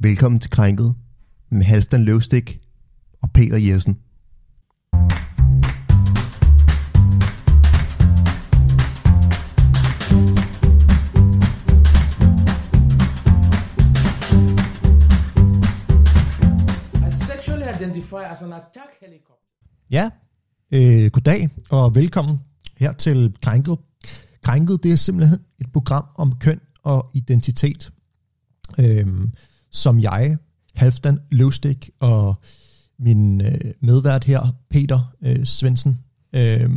Velkommen til Krænket med Halvdan Løvstik og Peter sexually identify as an attack helicopter. Ja, øh, goddag og velkommen her til Krænket. Krænket, det er simpelthen et program om køn og identitet, øh, som jeg, Halfdan Løvstik og min øh, medvært her, Peter øh, Svendsen, øh,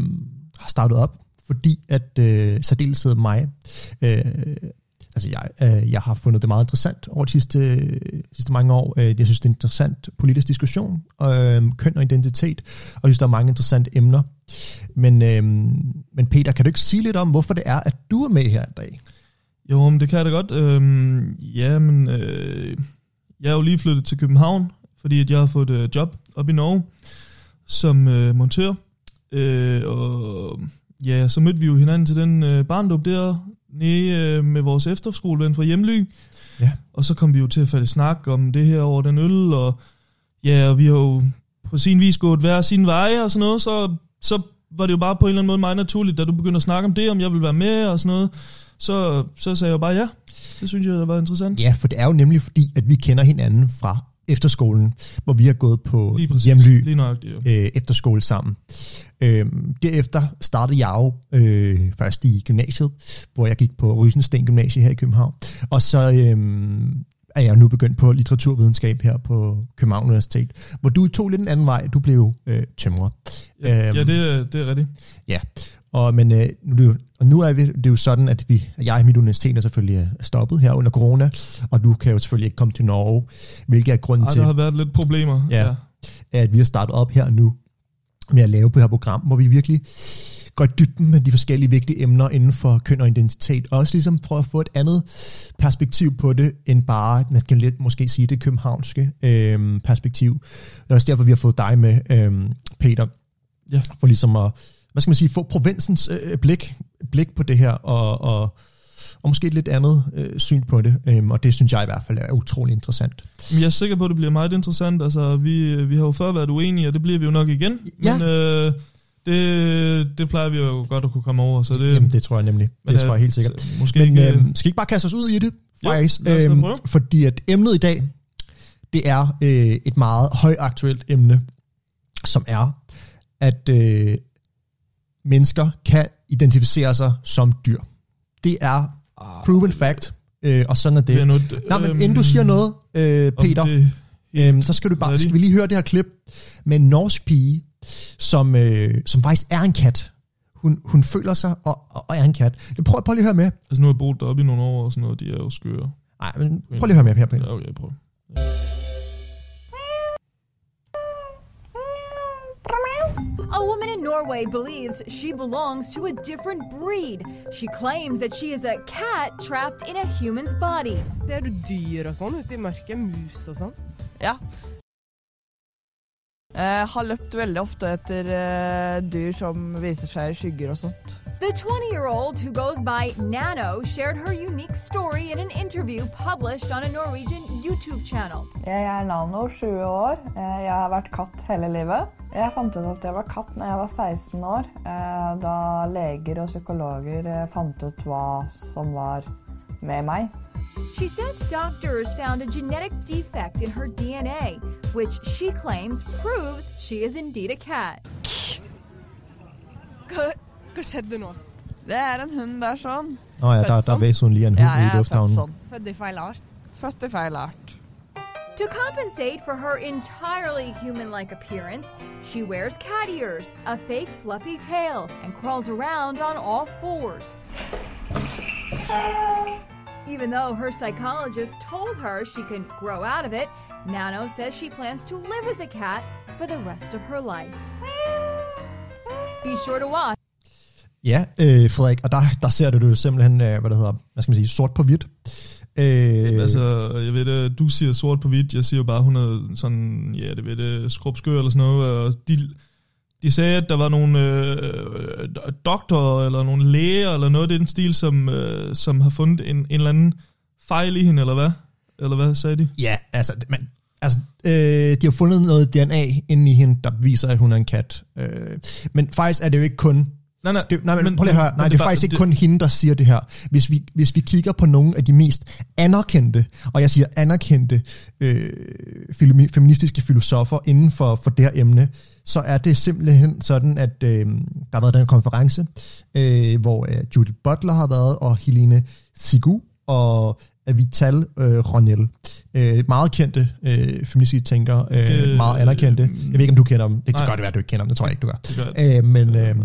har startet op, fordi at øh, særdeleshed mig, øh, altså jeg, øh, jeg har fundet det meget interessant over de sidste, sidste mange år. Øh, jeg synes, det er en interessant politisk diskussion, øh, køn og identitet, og jeg synes, der er mange interessante emner. Men, øh, men Peter, kan du ikke sige lidt om, hvorfor det er, at du er med her i dag? Jo, men det kan jeg da godt. Øhm, ja, men øh, jeg er jo lige flyttet til København, fordi at jeg har fået et øh, job op i Norge som øh, montør. Øh, og ja, så mødte vi jo hinanden til den øh, barndåb der nede øh, med vores efterskoleven fra Hjemly. Ja. Og så kom vi jo til at falde snak om det her over den øl, og ja, og vi har jo på sin vis gået hver sin veje og sådan noget, så, så var det jo bare på en eller anden måde meget naturligt, da du begyndte at snakke om det, om jeg ville være med og sådan noget, så, så sagde jeg bare ja. Det synes jeg var interessant. Ja, for det er jo nemlig fordi, at vi kender hinanden fra efterskolen, hvor vi har gået på Lige præcis. hjemly Lige nøjagtigt, jo. øh, efterskole sammen. Øhm, derefter startede jeg jo øh, først i gymnasiet, hvor jeg gik på Rysensten Gymnasie her i København. Og så øhm, er jeg nu begyndt på litteraturvidenskab her på København Universitet, hvor du tog lidt en anden vej. Du blev øh, tømrer. Ja, Øhm, ja det, er- det er rigtigt. Ja, og, men, øh, nu, er jo- og nu er vi, det er jo sådan, at vi, jeg og mit universitet er selvfølgelig øh, stoppet her under corona, og du kan jo selvfølgelig ikke komme til Norge, hvilket er grunden Ej, til, der har været lidt problemer. Ja. at vi har startet op her nu med at lave på det her program, hvor vi virkelig går i dybden med de forskellige vigtige emner inden for køn og identitet, og også ligesom prøver at få et andet perspektiv på det, end bare, man kan lidt måske sige det københavnske øhm, perspektiv. Det er også derfor, vi har fået dig med, øhm, Peter, Ja. for ligesom at, hvad skal man sige, få provinsens øh, blik, blik på det her, og, og, og måske et lidt andet øh, syn på det, øhm, og det synes jeg i hvert fald er utrolig interessant. Jeg er sikker på, at det bliver meget interessant. Altså, vi, vi har jo før været uenige, og det bliver vi jo nok igen. Ja. Men øh, det, det plejer vi jo godt at kunne komme over. Så det, Jamen, det tror jeg nemlig. men, Det tror jeg helt sikkert. så Måske Men ikke... øh, skal ikke bare kaste os ud i det, Jo, faktisk? da Øhm, fordi at emnet i dag, det er øh, et meget højaktuelt emne, som er, at øh, mennesker kan identificere sig som dyr. Det er proven fact, øh, og sådan er Ah, det det. noget, Nej, men inden du siger noget, øh, Peter, det- øhm, så skal du bare, skal vi lige høre det her klip med en norsk pige, som, øh, som faktisk er en kat. Hun, hun føler sig og, og er en kat. Jeg prøver, prøv lige at høre med. Altså, nu har jeg boet deroppe i nogle år og sådan noget. De er jo skøre. Nej, men prøv lige at høre med her, Peter. Ja, okay, jeg prøver. A woman in Norway believes she belongs to a different breed. She claims that she is a cat trapped in a human's body. Det er jo dyr og sånn ute i mørket, mus og sånn. Ja. Jeg har løpt veldig ofte etter eh, dyr som viser seg i skygger og sånt. The 20 year old, who goes by Nano, shared her unique story in an interview published on a Norwegian YouTube channel. Jeg er Nano, 20 år. Eh, Jeg har vært katt hele livet. Jeg fant ut at jeg var katt når jeg var 16 år, eh, da leger og psykologer eh, fant ut hva som var med meg. She says doctors found a genetic defect in her DNA, which she claims proves she is indeed a cat. Hva, hva skjedde nå? Det er en hund der sånn. Nå ja, der, der væser hun lige en hund Ja, i jeg er født lufthavnen. sånn. Født i feil art? Født i feil art. To compensate for her entirely human like appearance, she wears cat ears, a fake fluffy tail, and crawls around on all fours. Even though her psychologist told her she can grow out of it, Nano says she plans to live as a cat for the rest of her life. Be sure to watch. Ja, øh, Frederik, og der, der ser du det jo simpelthen, øh, hvad det hedder, hvad skal man sige, sort på hvidt. Øh, Altså, jeg ved det, du siger sort på hvidt, jeg siger jo bare, hun er sådan, ja, det ved det, skrubskør eller sådan noget, og de, de sagde, at der var nogle øh, øh, doktorer, eller nogle læger, eller noget i den stil, som, øh, som har fundet en, en eller anden fejl i hende, eller hvad? Eller hvad sagde de? Ja, altså, men, altså øh, de har fundet noget DNA inde i hende, der viser, at hun er en kat. Øh, men faktisk er det jo ikke kun Nej, nej. Det, nej, men, men- prøv lige at høre. Nej, men det er bare- faktisk ikke det- kun hende, der siger det her. Hvis vi, hvis vi kigger på nogle af de mest anerkendte, og jeg siger anerkendte øh, feministiske filosofer inden for, for det her emne, så er det simpelthen sådan, at øh, der har været den konference, øh, hvor øh, Judith Butler har været, og Helene Sigu og Avital øh, Ronel. Øh, meget kendte øh, feministiske tænkere, øh, Det- meget anerkendte. Jeg ved ikke, om du kender dem. Det kan Nej. godt være, at du ikke kender dem. Det tror jeg ikke, du gør. Det gør. Øh, men øh,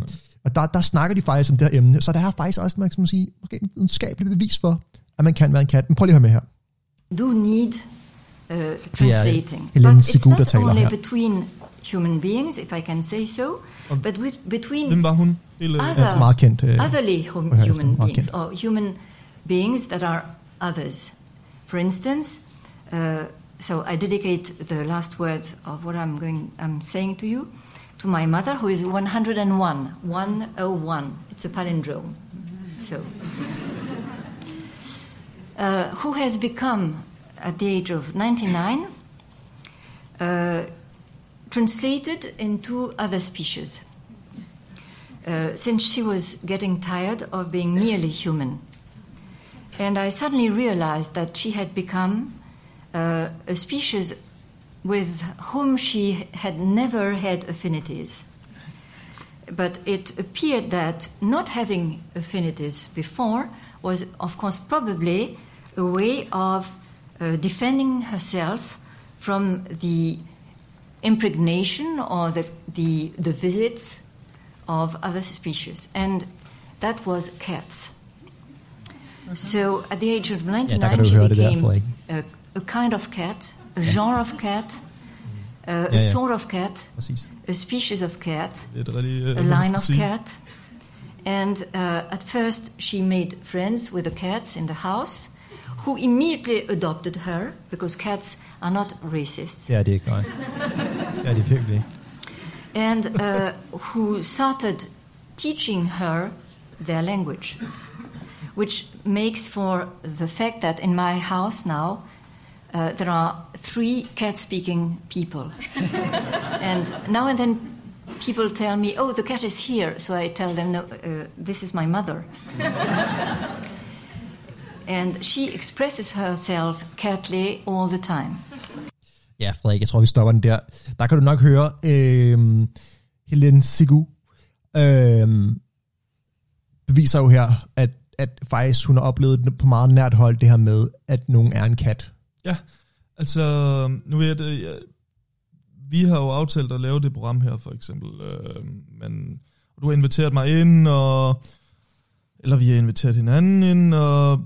og der, der snakker de faktisk om det her emne, så der er faktisk også, man kan sige, måske en videnskabelig bevis for, at man kan være en kat. Men prøv lige at høre med her. do need uh, translating. Helene but it's Sigu, der not taler only her. between human beings, if I can say so, but with, between Hvem var hun? Other- Altså meget kendt. Øh, otherly hum, det? human beings, kendt. or human beings that are others. For instance, uh, so I dedicate the last words of what I'm going, I'm saying to you, to my mother, who is 101, 101. It's a palindrome. So, uh, who has become, at the age of 99, uh, translated into other species uh, since she was getting tired of being merely human. And I suddenly realized that she had become uh, a species with whom she had never had affinities. But it appeared that not having affinities before was, of course, probably a way of uh, defending herself from the impregnation or the, the, the visits of other species. And that was cats. So at the age of 99, kan du she høre det der, became a, a kind of cat, a genre of cat, uh, a sort of cat, Præcis. a species of cat, Det et rigtig, øh, a line of cat. And uh, at first, she made friends with the cats in the house, who immediately adopted her because cats are not racist, Det det ikke, nej. Det er det virkelig ikke. and uh, who started teaching her their language, which makes for the fact that in my house now. Uh, there are three cat-speaking people, and now and then people tell me, "Oh, the cat is here," so I tell them, "No, uh, this is my mother." and she expresses herself catly all the time. Ja, Frederik, jeg tror, vi stopper den der. Der kan du nok høre øh, Helene Sigu øh, beviser jo her, at, at faktisk hun har oplevet på meget nært hold, det her med, at nogen er en kat. Ja, altså, nu jeg det, ja, vi har jo aftalt at lave det program her, for eksempel, øh, men du har inviteret mig ind, og, eller vi har inviteret hinanden ind, og,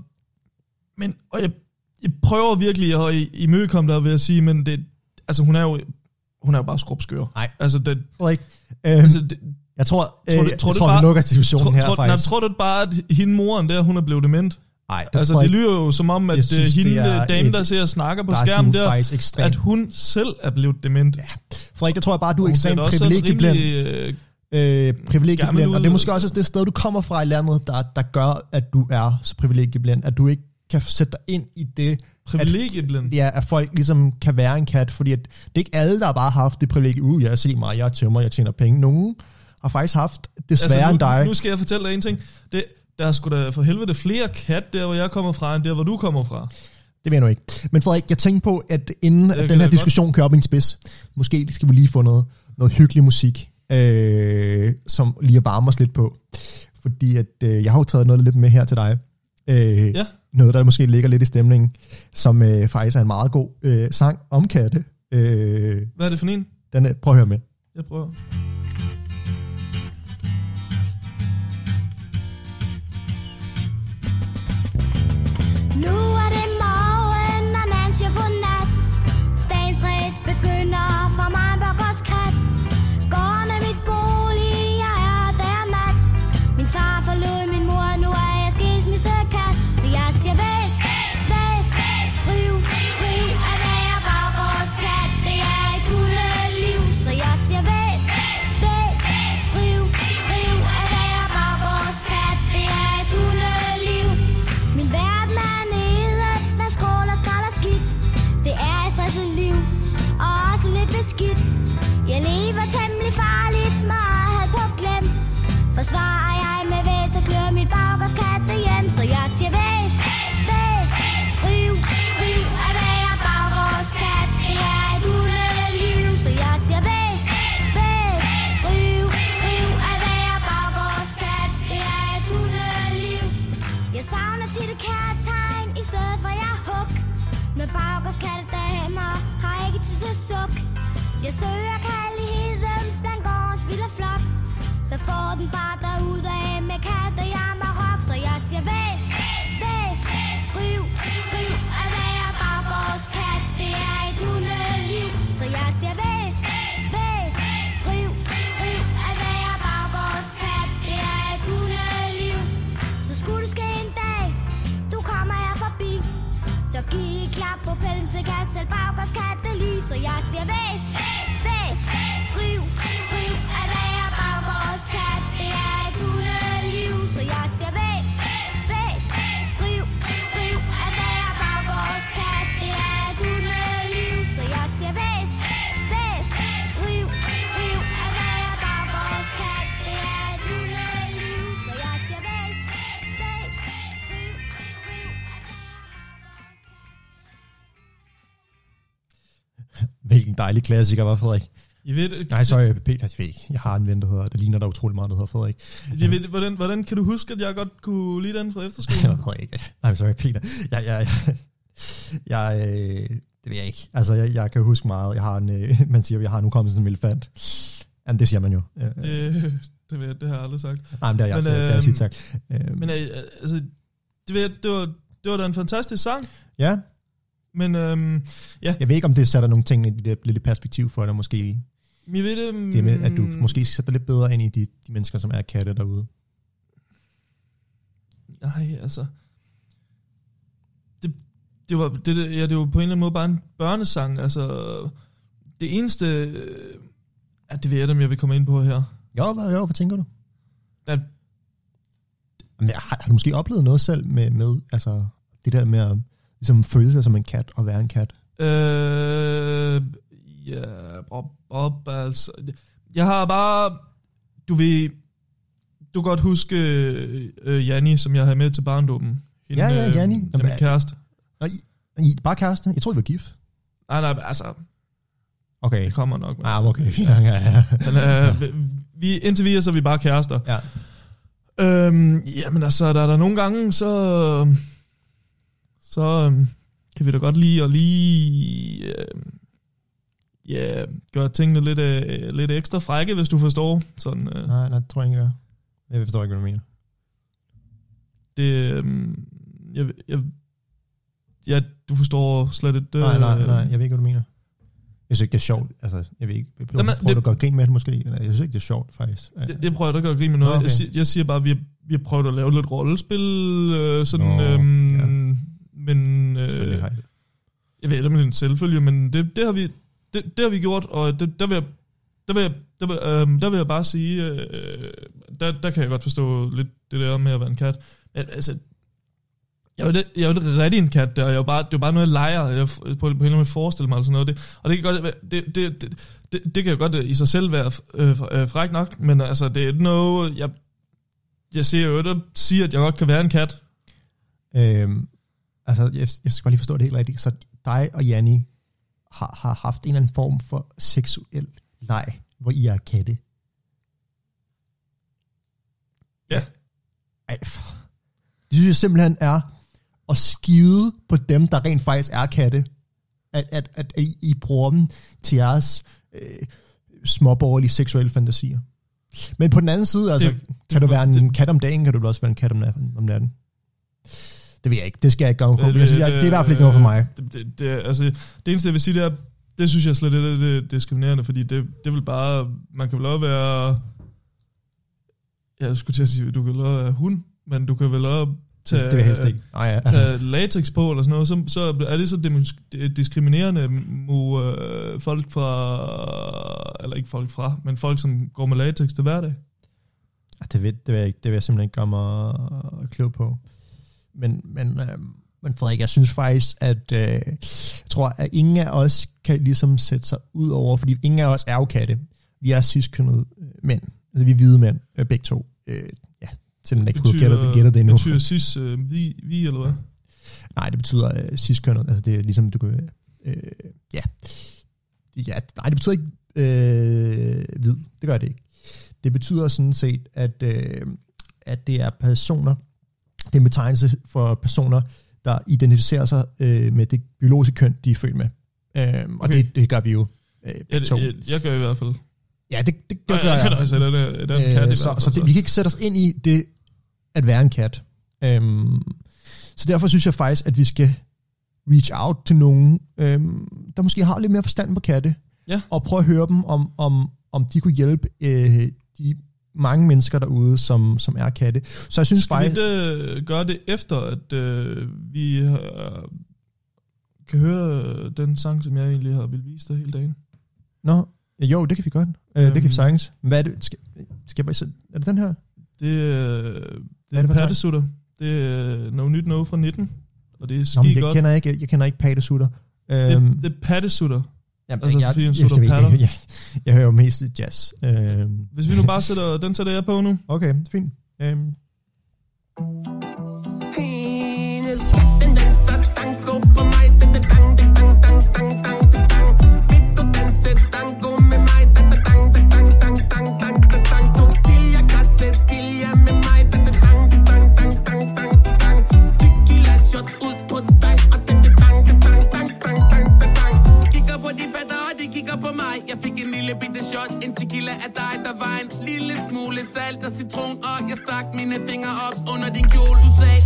men, og jeg, jeg prøver virkelig at i- imødekomme dig ved at sige, men det, altså hun er jo, hun er jo bare skrubskør. Nej. Altså, det, Frederik, øh, altså det, jeg tror, tror øh, du- jeg tror du tror bare- vi lukker diskussionen tror, her, tror, nej, faktisk. tror du bare, at hende moren der, hun er blevet dement? Nej, det Altså, det jeg lyder jo som om, at Jeg det synes, hende, det er dame, et- der ser og snakker på der er skærmen der, ekstrem. at hun selv er blevet dement. Ja, Frederik, jeg tror bare, du er ekstremt ser rimelig, øh, øh, privilegieblind, gammel og det er måske også det sted, du kommer fra i landet, der, der gør, at du er så privilegieblind, at du ikke kan sætte dig ind i det, privilegieblind. ja, at folk ligesom kan være en kat, fordi at det er ikke alle, der bare har haft det privilegie, uh, jeg se mig, jeg er tømmer, jeg tjener penge. Nogen har faktisk haft det sværere altså, nu, end dig. nu skal jeg fortælle dig en ting. Det, der er sgu da for helvede flere kat, der hvor jeg kommer fra, end der hvor du kommer fra. Det ved jeg nu ikke. Men Frederik, jeg tænkte på, at inden Det at den her diskussion kører op i en spids, måske skal vi lige få noget, noget hyggelig musik, øh, som lige at varme os lidt på. Fordi at, øh, jeg har jo taget noget lidt med her til dig. Øh, Ja. Noget, der måske ligger lidt i stemningen, som øh, faktisk er en meget god øh, sang om katte. Øh, Hvad er det for en? den er, prøv at høre med. Jeg prøver. Nu dejlig klassiker var Frederik. Jeg ved, Nej, sorry, Peter, jeg ved ikke. Jeg har en ven, der hedder, der ligner der utrolig meget, der hedder Frederik. Jeg ved, hvordan, hvordan kan du huske, at jeg godt kunne lide den fra Jeg efterskolen? ved ikke. Nej, sorry, Peter. Jeg, jeg, jeg, jeg, øh, det ved jeg ikke. Altså, jeg, jeg kan huske meget. Jeg har en, øh, man siger, jeg har en hukommelse som elefant. Jamen, det siger man jo. Øh, det, det, ved jeg, det har jeg aldrig sagt. Nej, men det har jeg, men, det, det har jeg øhm, sagt. Øh, Men øh, altså, det, ved jeg, det, var, det var da en fantastisk sang, ja, men øhm, ja, jeg ved ikke, om det sætter nogle ting i det lidt i perspektiv for dig, måske. jeg ved det... Det med, at du måske sætter lidt bedre ind i de, de mennesker, som er katte derude. Nej, altså... Det, det, var, det, ja, det var på en eller anden måde bare en børnesang. Altså, det eneste... øh, Ja, det ved jeg om jeg vil komme ind på her. Jo, hvad, jo, hvad tænker du? At, Jamen, har, har du måske oplevet noget selv med, med altså, det der med at ligesom, føle sig som en kat og være en kat? øh, ja, Bob, Bob, altså... Jeg har bare... Du ved... Du kan godt huske øh, Janni, som jeg havde med til barndommen. Ja, ja, Janni. Øh, Nå, min kæreste. Og I, I bare kæreste? Jeg troede, I var gift. Nej, nej, altså... Okay. Det kommer nok. men- Ah, okay, fint. Ja, ja. Men øh, vi, indtil videre, så er vi bare kærester. ja. Øhm, jamen altså, der er der nogle gange, så, så øhm, kan vi da godt lide at lige øh, ja, gøre tingene lidt, øh, lidt ekstra frække, hvis du forstår. Sådan, øh, Nej, nej, det tror jeg ikke, jeg gør. Jeg forstår ikke, hvad du mener. det, øh, jeg, jeg, ja, du forstår slet ikke. Nej, nej, øh, nej, jeg ved ikke, hvad du mener. Jeg synes ikke, det er sjovt. Altså, jeg ved ikke. Jeg prøver, Jamen, prøver det- du at gøre grin med det måske? Eller, jeg synes ikke, det er sjovt, faktisk. Det, det prøver jeg ikke at grine med noget. Okay. Jeg, siger, jeg siger bare, at vi vi har prøvet at lave lidt rollespil, øh, sådan, Nå, øhm, ja. Men øh, jeg ved ikke, om det er en selvfølge, men det, det, har, vi, det, det har vi gjort, og det, der vil jeg, der vil jeg, der vil, øhm, der vil jeg bare sige, øh, der, der kan jeg godt forstå lidt det der med at være en kat. Men, altså, jeg er jo, jeg er jo rigtig en kat der, jeg er bare, det er jo bare noget, jeg leger, jeg på, på en eller anden måde forestille mig, og sådan noget. Det, og det kan godt, det, det, det, det, det kan jo godt i sig selv være øh, øh, fræk nok, men altså, det er noget, jeg, jeg ser jo ikke at sige, at jeg godt kan være en kat. Øhm, altså, jeg, jeg skal bare lige forstå det helt rigtigt. Så dig og Janni har, har haft en eller anden form for seksuel leg, hvor I er katte. Ja. Ej, f- det synes jeg simpelthen er at skide på dem, der rent faktisk er katte. At, at, at, at I, I bruger dem til jeres øh, småborgerlige seksuelle fantasier. Men på den anden side, altså, Det- kan det- du være en det- kat om dagen, kan du også være en kat om natten. Om natten. Det ved jeg ikke. Det skal jeg ikke gøre mig på. synes, jeg, det er i hvert fald ikke noget for mig. Det, det, det, altså, det eneste, jeg vil sige, det er, det synes jeg slet ikke er det er diskriminerende, fordi det, det vil bare, man kan vel også være, jeg skulle til at sige, du kan vel også være hund, men du kan vel også tage, Det, det vil helst ikke. Nej, ja. tage latex på, eller sådan noget, så, så er det så diskriminerende mod øh, folk fra, eller ikke folk fra, men folk, som går med latex til hverdag. Ah, Det ved, det, vil jeg ikke, det vil jeg simpelthen ikke gøre mig klog på. Men, men, øh, men Frederik, jeg synes faktisk, at øh, jeg tror, at ingen af os kan ligesom sætte sig ud over, fordi ingen af os er jo katte. Vi er cis-kønnede øh, mænd. Altså vi er hvide mænd, øh, begge to. Øh, ja, selvom jeg ikke kunne gætte det, gætte det endnu. betyder cis øh, vi, vi, eller hvad? Nej, det betyder øh, cis-kønnet. Altså det er ligesom, du kan... Øh, ja. ja. Nej, det betyder ikke øh, hvid. Det gør det ikke. Det betyder sådan set, at, øh, at det er personer Det er en betegnelse for personer, der identificerer sig øh, med det biologiske køn, de er født med. Øhm, og Okay. det, det gør vi jo øh, Jeg, begge to. jeg, jeg gør i hvert fald. Ja, det, det, det gør jeg jeg. den, den kat i hvert så, så det, vi kan ikke sætte os ind i det at være en kat. Øhm, så derfor synes jeg faktisk, at vi skal reach out til nogen, øhm, der måske har lidt mere forstand på katte, Ja. og prøve at høre dem, om, om, om de kunne hjælpe øh, de mange mennesker derude, som, som er katte. Så jeg synes Skal vi faktisk... ikke øh, gøre det efter, at øh, vi øh, kan høre den sang, som jeg egentlig har vil vise dig hele dagen? Nå, jo, det kan vi godt. Øh, det kan vi Øhm. sagtens. Hvad er det? Skal, skal jeg er det den her? Det, øh, det er er det pattesutter. Det er noget nyt noget fra 19, og det er Nå, ski men jeg godt. kender ikke, jeg kender ikke pattesutter. Det, Øhm, det er pattesutter. Jamen, Altså, jeg, jeg, jeg, jeg, jeg, jeg, jeg hører jo mest jazz. Øhm, Hvis vi nu bare sætter, den sætter jeg på nu. okay, fint. Øhm, En tequila af dig, der var en lille smule salt og citron Og jeg stak mine fingre op under din kjole. Du sagde,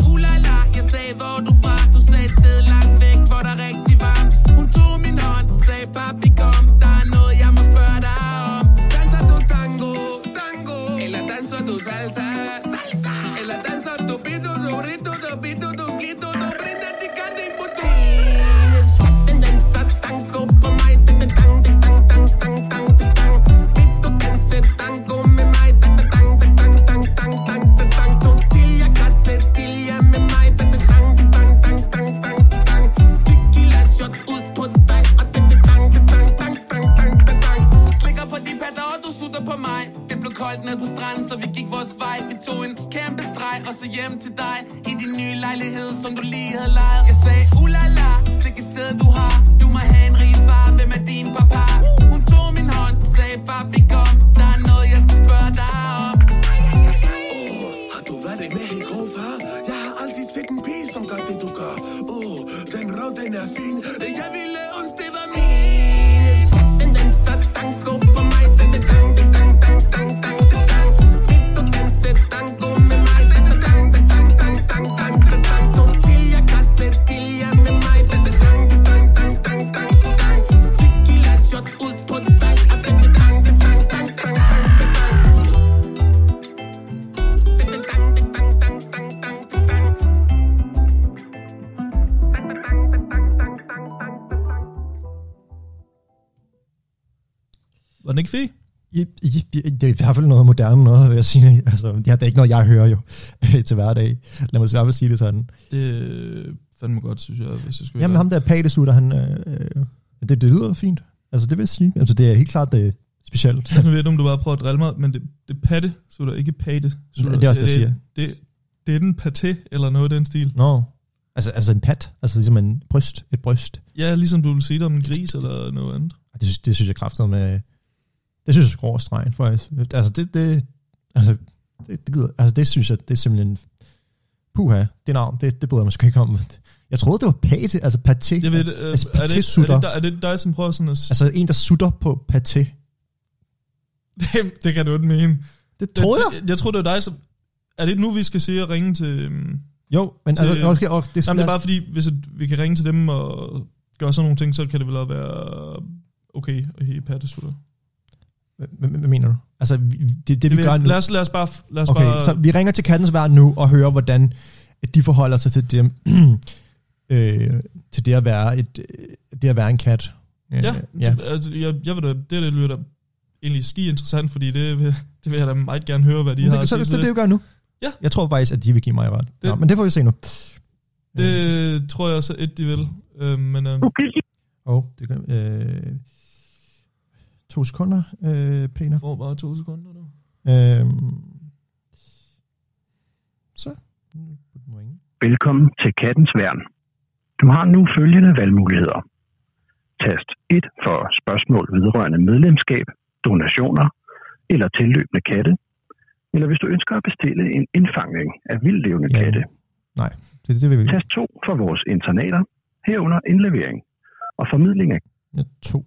jeg sige. Altså, det er det er ikke noget, jeg hører jo til hverdag. Lad mig hvert fald sige det sådan. Det er fandme godt, synes jeg, hvis jeg skal Jamen ham der Patesutter, han, øh, øh, det, det lyder fint. Altså det vil jeg sige. Altså det er helt klart det er specielt. Jeg ved ikke, om du bare prøver at drille mig, men det, det er patte, sutter, ikke pate. Det er også det, jeg siger. Det, det er den paté, eller noget af den stil. Nå, altså, altså en pat, altså ligesom en bryst, et bryst. Ja, ligesom du vil sige det om en gris eller noget andet. Det, det synes jeg kraftigt med, det synes jeg over stregen, faktisk. Altså det, det, altså, det, det, gider, altså det synes jeg, det er simpelthen, puha, det navn, det, det bryder jeg mig sgu ikke om. Jeg troede, det var pate, altså paté. Jeg ved, det, øh, altså er, det, er, paté-sutter. det, er det dig, som prøver sådan at... Altså en, der sutter på paté. Det, det kan du ikke mene. Det troede jeg. Jeg, jeg tror, det er dig, som... Er det nu, vi skal se og ringe til... øhm, Jo, men til, altså, okay, okay, det- Jamen, det er bare fordi, hvis at vi kan ringe til dem og gøre sådan nogle ting, så kan det vel også være okay at have pattesutter. Hvad, mener du? Altså, vi- det, det, det vi vil- gør nu... Lad os, lad os bare... Lad os okay, bare så vi ringer til Kattens Værn nu og hører, hvordan de forholder sig til det, øh, til det at være, et, øh, det at være en kat. Øh, Ja, ja. Det, altså, jeg, jeg ved da, det der lyder da egentlig ski interessant, fordi det, vil- det vil jeg da meget gerne høre, hvad de Men har det, at så, sige så til det, det, vi gør nu. Ja. Jeg tror faktisk, at de vil give mig ret. Det- Nå, men det får vi se nu. Det tror jeg så et, de vil. Øh, men øh, Åh, oh, det kan... Øh, to sekunder, øh, Peter. får bare to sekunder nu. Øh, så. Velkommen til Kattens Værn. Du har nu følgende valgmuligheder. Tast 1 for spørgsmål vedrørende medlemskab, donationer eller tilløbende katte. Eller hvis du ønsker at bestille en indfangning af vildlevende Ja. katte. Nej, det er det, vi vil. Tast 2 for vores internater, herunder indlevering og formidling af Ja, to.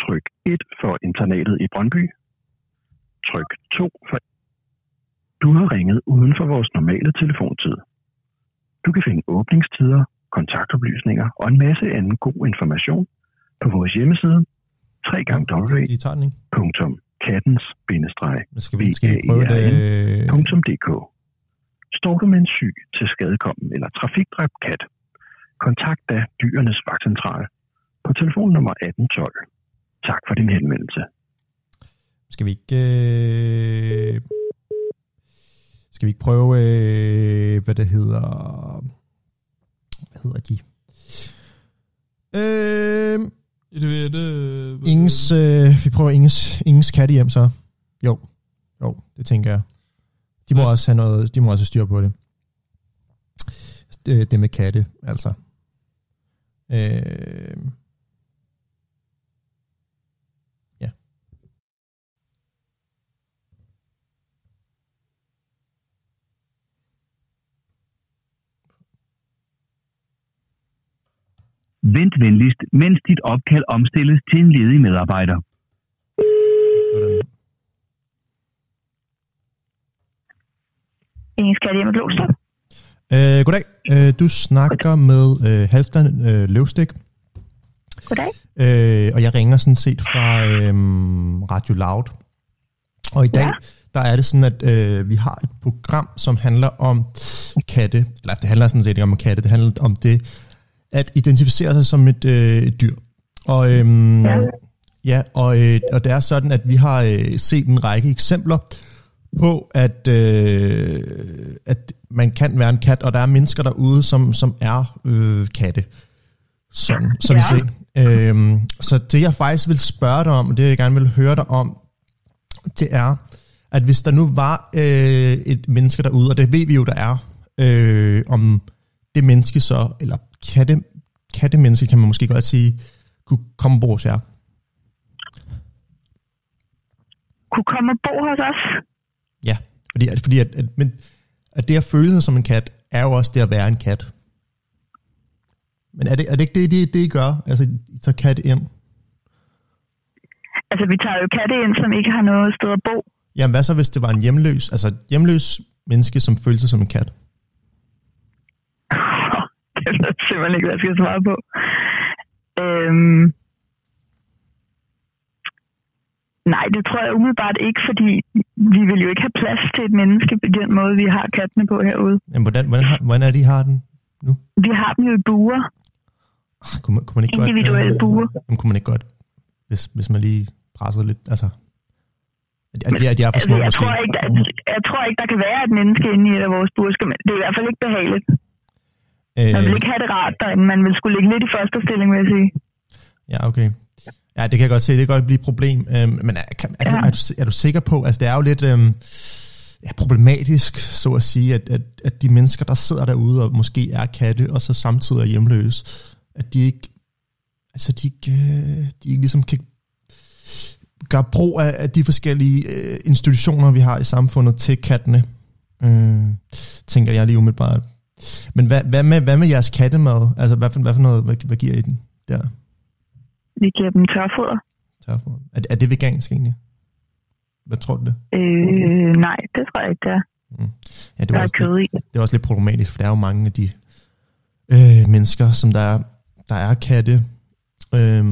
Tryk 1 for internatet i Brøndby. Tryk 2 for... Du har ringet uden for vores normale telefontid. Du kan finde åbningstider, kontaktoplysninger og en masse anden god information på vores hjemmeside www.kattens-vikaen.dk Står du med en syg, til skadekommen eller trafikdræbt kat, kontakt da dyrenes vagtcentral på telefonnummer 1812. Tak for din henvendelse. Skal vi ikke... Øh... Skal vi ikke prøve, øh... hvad det hedder... Hvad hedder de? Øh... Det er det... Ingens, øh, vi prøver Inges, Inges katte hjem så. Jo, jo, det tænker jeg. De må Ja. også have noget, de må også have styr på det. Det, det med katte, altså. Øh, Vent venligst, mens dit opkald omstilles til en ledig medarbejder. Ingen skal hjem med Glostrup. Øh, goddag, øh, du snakker med øh, Halvdan øh, Løvstik. Goddag. Øh, og jeg ringer sådan set fra øh, Radio Loud. Og i dag, ja. der er det sådan, at øh, vi har et program, som handler om katte. Eller det handler sådan set ikke om katte, det handler om det at identificere sig som et, øh, et dyr. Og, øhm, ja. ja, og, øh, og det er sådan, at vi har øh, set en række eksempler på, at, øh, at man kan være en kat, og der er mennesker derude, som, som er øh, katte. Sådan, sådan Ja. set. Øhm, så det jeg faktisk vil spørge dig om, og det jeg gerne vil høre dig om, det er, at hvis der nu var øh, et menneske derude, og det ved vi jo, der er, øh, om det menneske så, eller katte, kattemenneske kan man måske godt sige, kunne komme på hos jer. Kunne komme og bo hos os? Ja, fordi, at, fordi at, at, men, at det at føle sig som en kat, er jo også det at være en kat. Men er det, er det ikke det, det, det I gør? Altså, I tager katte ind? Altså, vi tager jo katte ind, som ikke har noget sted at bo. Jamen, hvad så, hvis det var en hjemløs, altså hjemløs menneske, som følte sig som en kat? Det ved jeg simpelthen ikke, hvad jeg skal svare på. Øhm... Nej, det tror jeg umiddelbart ikke, fordi vi vil jo ikke have plads til et menneske på den måde, vi har kattene på herude. Jamen, hvordan, hvordan, har- hvordan er det, I har den? Vi har dem jo i buer. Ah, Kunne man, kunne man ikke Individuelle godt, buer. Jamen, kunne man ikke godt, hvis, hvis man lige pressede lidt, altså... At, de, er- at de er for Altså, små, jeg, måske. tror ikke, der, jeg tror ikke, der kan være et menneske inde i et af vores buer. Skal man- Det er i hvert fald ikke behageligt. Man vil Øh, ikke have det rart derinde. Man vil skulle ligge lidt i første stilling, vil jeg sige. Ja, okay. Ja, det kan jeg godt se. Det kan godt blive et problem. Øhm, men er, kan, er, ja. du, er, du, er du sikker på, altså det er jo lidt øhm, ja, problematisk, så at sige, at, at, at de mennesker, der sidder derude og måske er katte, og så samtidig er hjemløse, at de ikke, altså de ikke, øh, de ikke ligesom kan gøre brug af, af de forskellige øh, institutioner, vi har i samfundet til kattene. Øh, tænker jeg lige umiddelbart. Men hvad, hvad, med, hvad med jeres kattemad? Altså, hvad for, hvad for noget, hvad, hvad giver I den der? Vi giver dem tørfoder. Tørfoder. Er, er det vegansk egentlig? Hvad tror du det? Øh, nej, det tror jeg ikke, det er. Ja, det var er også kød i. lidt, det er også lidt problematisk, for der er jo mange af de øh, mennesker, som der er, der er katte, øh,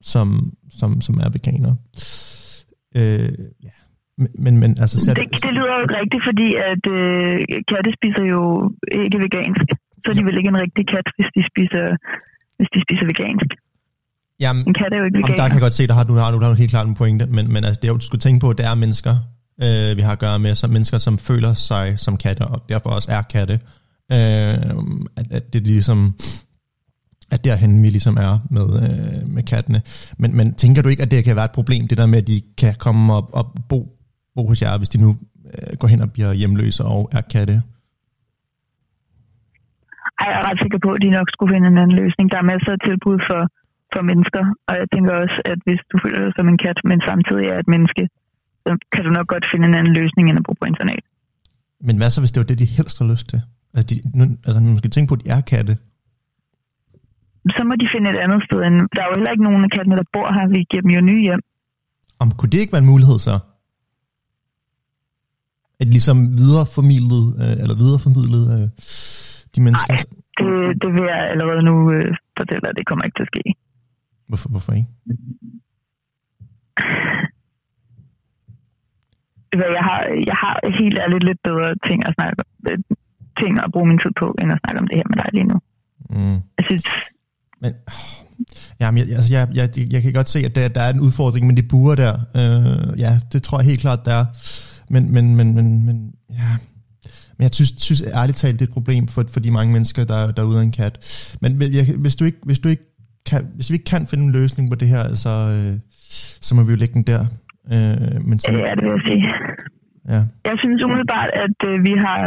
som, som, som er veganere. Øh, ja. Men, men, altså... Selv, Det, det lyder jo ikke rigtigt, fordi at øh, katte spiser jo ikke vegansk. Så er de vel ikke en rigtig kat, hvis de spiser, hvis de spiser vegansk. Jamen, En kat er jo ikke Jamen, der veganer. kan jeg godt se, har du, har du, der har helt klart en pointe, men, men altså, det er jo, du skulle tænke på, at det er mennesker, øh, vi har at gøre med, som mennesker, som føler sig som katte, og derfor også er katte. Øh, at, at det er ligesom, at derhen vi ligesom er med, øh, med kattene. Men, men tænker du ikke, at det kan være et problem, det der med, at de kan komme op og bo, bo hos jer, hvis de nu øh, går hen og bliver hjemløse og er katte? Ej, jeg er ret sikker på, at de nok skulle finde en anden løsning. Der er masser af tilbud for, for mennesker, og jeg tænker også, at hvis du føler dig som en kat, men samtidig er et menneske, så kan du nok godt finde en anden løsning, end at bo på internat. Men hvad så, hvis det var det, de helst har lyst til? Altså, de, nu, altså man skal tænke på, at de er katte. Så må de finde et andet sted. End, der er jo heller ikke nogen af kattene, der bor her. Vi giver dem jo nye hjem. Om kunne det ikke være en mulighed så? At de ligesom videreformidlet, øh, eller videreformidlet øh, de mennesker? Nej, det, det vil jeg allerede nu øh, fortælle dig, det kommer ikke til at ske. Hvorfor, hvorfor ikke? Jeg har, jeg har helt ærligt lidt bedre ting at snakke om, øh, ting at bruge min tid på, end at snakke om det her med dig lige nu. Mm. Jeg synes, Men, jamen, jeg, altså, jeg, jeg, jeg kan godt se, at der, der er en udfordring med de buer der. Øh, ja, det tror jeg helt klart, der er. Men, men, men, men, men ja... Men jeg synes, synes ærligt talt, det er et problem for, for de mange mennesker, der, der er ude af en kat. Men jeg, hvis, du ikke, hvis, du ikke kan, hvis vi ikke kan finde en løsning på det her, altså, øh, så må vi jo lægge den der. Øh, men så, ja, det vil jeg sige. Ja. Jeg synes umiddelbart, at øh, vi har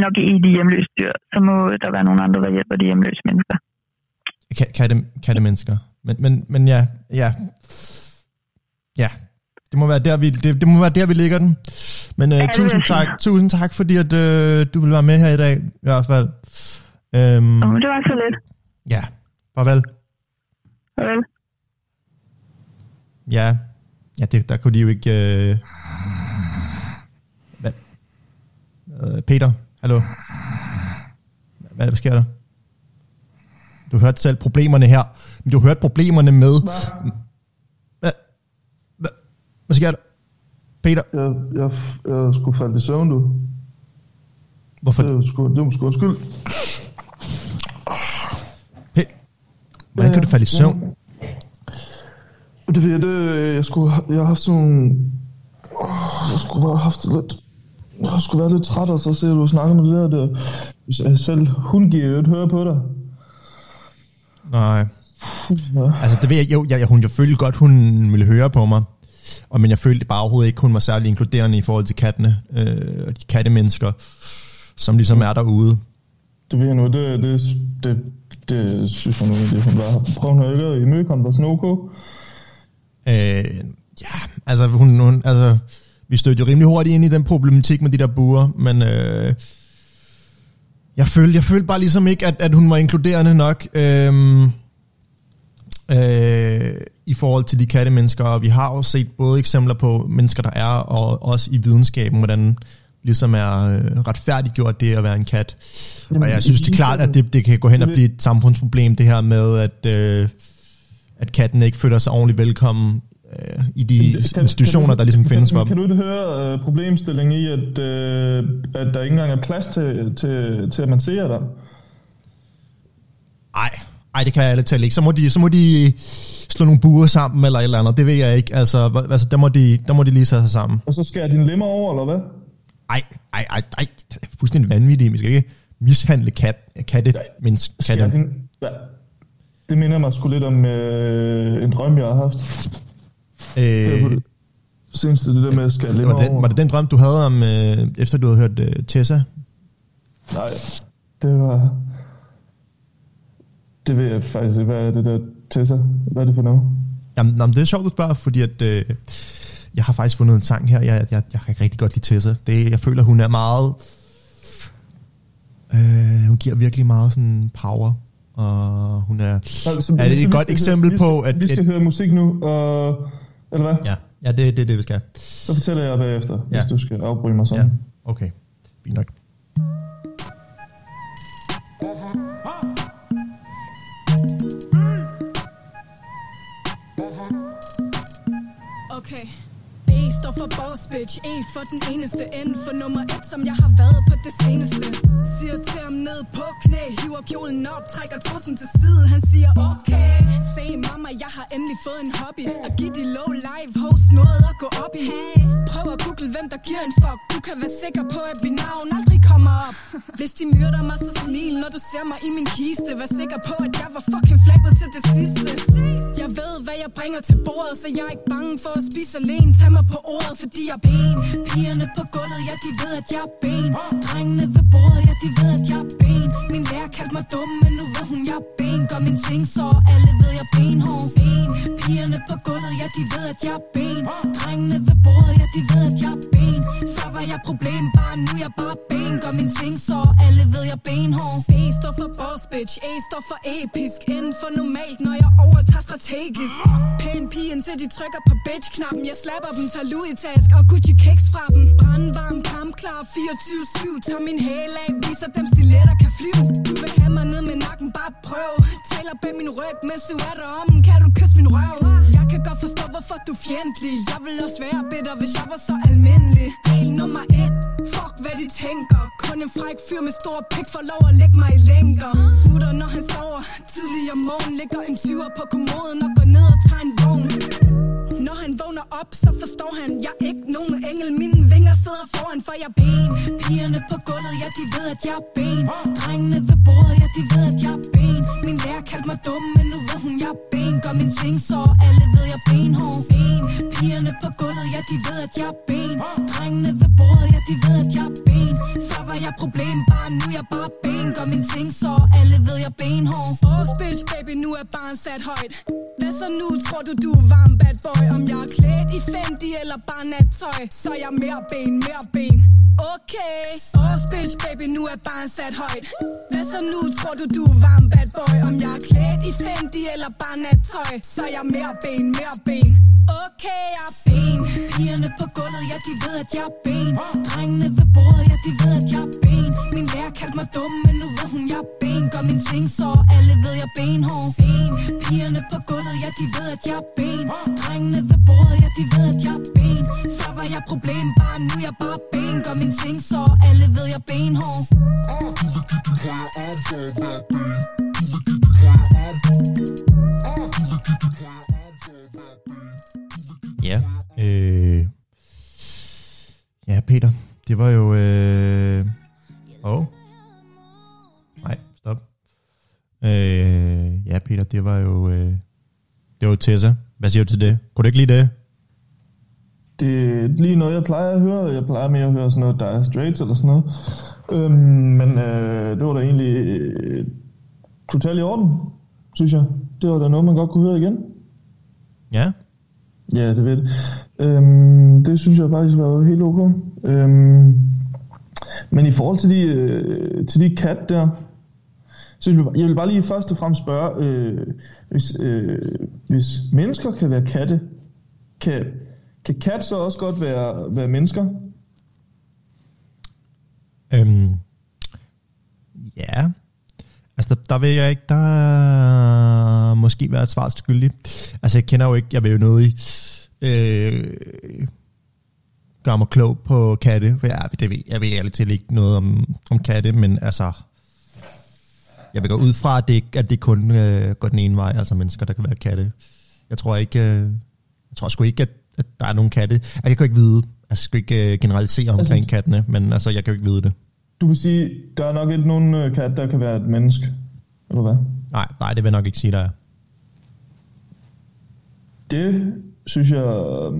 nok i de hjemløse dyr, så må der være nogle andre, der hjælper de hjemløse mennesker. Ka- katte, kattemennesker. Men, men, men ja, ja. Ja, det må være der, vi, det, det må være der, vi ligger den. Men øh, tusind tak, tusind tak, fordi at, øh, du vil være med her i dag, i hvert fald. Øhm, Og det var så lidt. ja, farvel. Farvel. Ja, ja det, der kunne de jo ikke... Øh... Hvad? Øh, Peter, hallo? Hvad, hvad sker der? Du hørte selv problemerne her. Men du hørte problemerne med... Hvad? Hvad, sker der? Peter? Jeg, jeg, jeg skulle falde i søvn, du. Hvorfor? Det var sgu, det var sgu undskyld. Hvordan kan du falde i søvn? Det er fordi, det, jeg, skulle, jeg har haft sådan Jeg skulle bare have haft lidt... Jeg sgu været lidt træt, og så ser du snakker med det der. Hvis jeg selv hun giver jo et høre på dig. Nej. Altså, det ved jeg, jo, jeg, jeg, hun, jeg følte godt, hun ville høre på mig. Og, men jeg følte bare overhovedet ikke, hun var særlig inkluderende i forhold til kattene. Øh, og de kattemennesker, som ligesom er derude. Det ved jeg nu, det, det, det, det synes jeg nu, det hun var. Prøv nu ikke at imødekomme dig ok. Øh, ja, altså, hun, hun, altså, vi stødte jo rimelig hurtigt ind i den problematik med de der buer, men øh, jeg, følte, jeg følte bare ligesom ikke, at, at hun var inkluderende nok øh, øh, i forhold til de kattemennesker, og vi har jo set både eksempler på mennesker, der er, og også i videnskaben, hvordan ligesom er øh, retfærdiggjort det at være en kat. Og jeg synes det er klart, at det, det kan gå hen og blive et samfundsproblem, det her med, at, øh, at katten ikke føler sig ordentligt velkommen øh, i de institutioner, der ligesom findes for kan, dem. kan du ikke høre uh, problemstillingen i, at, uh, at der ikke engang er plads til, til, til at man ser dig? Ej, ej, det kan jeg ærligt talt ikke. Så må de, så må de slå nogle buer sammen eller et eller andet. Det ved jeg ikke. Altså, altså der, må de, der må de lige sætte sig sammen. Og så skærer dine lemmer over, eller hvad? Ej, ej, ej, ej. Det er fuldstændig vanvittigt. Vi skal ikke mishandle kat, katte, men Skærer katte. din, ja. Det minder mig sgu lidt om øh, en drøm, jeg har haft. Det Øh, det seneste, det der med at skære det lemmer var, den, over. var det den drøm, du havde om, øh, efter du havde hørt øh, Tessa? Nej, det var... Det ved jeg faktisk ikke. Hvad er det der Tessa? Hvad er det for noget? Jamen, jamen, det er sjovt, du spørger, fordi at, øh, jeg har faktisk fundet en sang her. Jeg, jeg, jeg kan rigtig godt lide Tessa. Det, jeg føler, hun er meget... Øh, hun giver virkelig meget sådan power. Og hun er... Så- er det så et godt eksempel høre, på, at... Vi skal et, høre musik nu, og... Eller hvad? Ja, ja det, det er det, vi skal. Så fortæller jeg bagefter, Ja. hvis du skal afbryde mig sådan. Ja, okay. Fint nok. For boss bitch, En for den eneste, end for nummer et, som jeg har været på det seneste. Siger til ham ned på knæ, hiver kjolen op, trækker trussen til side, han siger okay. Se mamma, jeg har endelig fået en hobby, at give de low live host noget at gå op i. Prøv at google, hvem der giver en fuck, du kan være sikker på, at mit navn aldrig kommer op. Hvis de myrder mig, så smil, når du ser mig i min kiste, vær sikker på, at jeg var fucking flabet til det sidste. Ved, hvad jeg bringer til bordet, så jeg er ikke bange for at spise alene. Tag mig på ordet, fordi jeg er ben. Pigerne på gulvet, ja, de ved, at jeg er ben. Drengene ved bordet, ja, de ved, at jeg er ben. Min lærer kaldte mig dum, men nu ved hun, jeg er ben. Gør min ting, så alle ved, jeg er benhård. Ben. Pigerne på gulvet, ja, de ved, at jeg er ben. Drengene ved bordet, ja, de ved, at jeg er ben. Før var jeg problembarn, nu jeg bare ben Gør min ting så alle ved jeg er benhård. B står for boss bitch, A står for episk. N for normalt, når jeg overtager strategisk. Pæn pige indtil de trykker på bitch-knappen. Jeg slapper dem, tager Louis task og Gucci-kiks fra dem. Brandvarm, kampklar, 24-7 Tager min hæl af, viser dem stiletter kan flyve. Du vil have mig ned med nakken, bare prøv. Taler bag min ryg, mens du er derom. Kan du kysse min røv? Jeg kan godt forstå, hvorfor du er fjendtlig. Jeg vil også være bitter, hvis jeg var så almindelig. Regel nummer et. Fuck hvad de tænker. Kun en fræk fyr med stor pik for lov at lægge mig i længder. Smutter når han sover. Tidlig om morgen ligger en tyver på kommoden Og går ned og tager en vogn. Når han vågner op, så forstår han Jeg er ikke nogen engel, mine vinger sidder foran For jeg ben. Pigerne på gulvet, ja de ved at jeg er ben. Drengene ved bordet, ja de ved at jeg er ben. Min lærer kaldte mig dum, men nu ved hun jeg er ben Gør min ting så alle ved jeg er benhård. Ben Pigerne på gulvet, ja de ved at jeg er ben. Drengene ved bordet, ja de ved at jeg er ben. Før var jeg problembarn, nu er jeg bare ben. Gør min ting så alle ved jeg er benhård. Boss bitch baby, nu er barn sat højt. Hvad så nu, tror du du er varm bad boy? Om jeg er klædt i Fendi eller bare nattøj Så er jeg mere ben, mere ben. Okay. Boss bitch baby, nu er barn sat højt. Hvad så nu, tror du du er varm bad boy? Om jeg er klædt i Fendi eller bare nattøj så er jeg mere ben, mere ben. Okay, jeg er ben. Pigerne på gulvet, ja de ved at jeg er ben. Drengene ved bordet, ja de ved at jeg er ben. Min lærer kaldte mig dum, men nu ved hun jeg er ben. Gør min ting så alle ved jeg er benhård. Ben Pigerne på gulvet, ja de ved at jeg er ben. Drengene ved bordet, ja de ved at jeg er ben. Før var jeg problembarn, nu jeg bare ben. Gør min ting så alle ved jeg er benhård. Ja. Øh, ja, Peter. Det var jo... Øh, oh. Nej, stop. Øh, ja, Peter, det var jo... Øh, det var jo Tessa. Hvad siger du til det? Kunne du ikke lide det? Det er lige noget, jeg plejer at høre. Jeg plejer mere at høre sådan noget Dire Straits eller sådan noget. Øhm, men øh, det var da egentlig øh, totalt i orden, synes jeg. Det var da noget, man godt kunne høre igen. Ja. Ja, det ved jeg. Øhm, det synes jeg faktisk var helt ok. Øhm, men i forhold til de, øh, til de kat der, så jeg vil, jeg vil bare lige først og fremmest spørge, øh, hvis, øh, hvis mennesker kan være katte, kan, kan kat så også godt være, være mennesker? Øhm, ja. Altså, der, der vil jeg ikke, der er måske være et svar skyldig. Altså, jeg kender jo ikke, jeg vil jo noget i, øh, gøre mig klog på katte, for jeg, det ved, jeg ved ærligt til ikke noget om, om katte, men altså, jeg vil gå ud fra, at det, at det kun øh, går den ene vej, altså mennesker, der kan være katte. Jeg tror ikke, øh, jeg tror sgu ikke, at, at der er nogen katte. Altså, jeg kan ikke vide, altså, jeg skal ikke øh, generalisere omkring Altså- kattene, men altså, jeg kan jo ikke vide det. Du vil sige, der er nok ikke nogen øh, kat, der kan være et menneske, eller hvad? Nej, nej, det vil jeg nok ikke sige, der er. Det synes jeg, øh,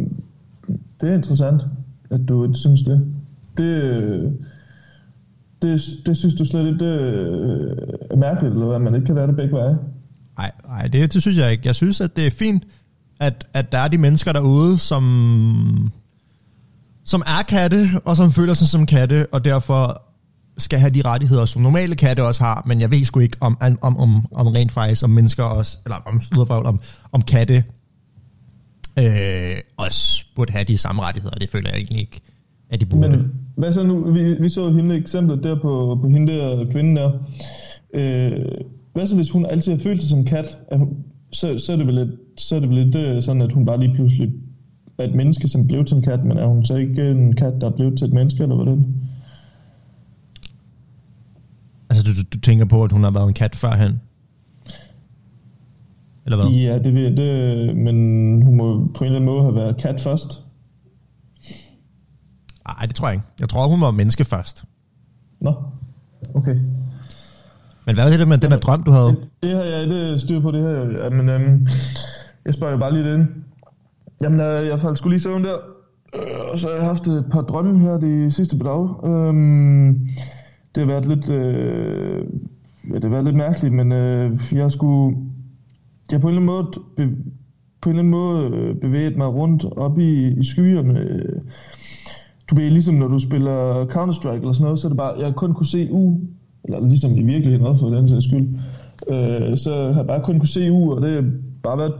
det er interessant, at du ikke synes det. Det, øh, det, det synes du slet ikke øh, er mærkeligt, eller hvad, man ikke kan være det begge veje. Nej, nej det, det synes jeg ikke. Jeg synes, at det er fint, at, at der er de mennesker derude, som, som er katte, og som føler sig som katte, og derfor skal have de rettigheder, som normale katte også har, men jeg ved sgu ikke, om, om, om, om rent faktisk, om mennesker også, eller om, om, om katte øh, også burde have de samme rettigheder. Det føler jeg egentlig ikke, at de burde. Men hvad så nu? Vi, vi så hende eksemplet der på, på hende der kvinden der. Øh, hvad så hvis hun altid har følt sig som kat? Er hun, så, så, er det vel lidt, så er det vel lidt øh, sådan, at hun bare lige pludselig er et menneske, som blev til en kat, men er hun så ikke en kat, der er blevet til et menneske, eller hvordan? Altså, du, du, tænker på, at hun har været en kat førhen? Eller hvad? Ja, det ved jeg, det, men hun må på en eller anden måde have været kat først. Nej, det tror jeg ikke. Jeg tror, hun var menneske først. Nå, okay. Men hvad er det med den der drøm, du havde? Det har jeg ikke styr på, det her. Jamen, øhm, jeg spørger bare lige det ind. Jamen, øh, jeg faldt sgu lige søvn der. Øh, og så har jeg haft et par drømme her de sidste par dage. Øhm, det har været lidt... Øh, ja, det har været lidt mærkeligt, men øh, jeg skulle... Jeg på en eller anden måde, be, på en eller anden måde øh, bevæget mig rundt op i, i skyerne. Du ved, ligesom når du spiller Counter-Strike eller sådan noget, så er det bare, jeg kun kunne se U, eller ligesom i virkeligheden også for den sags skyld, øh, så har jeg bare kun kunne se U, og det har bare været,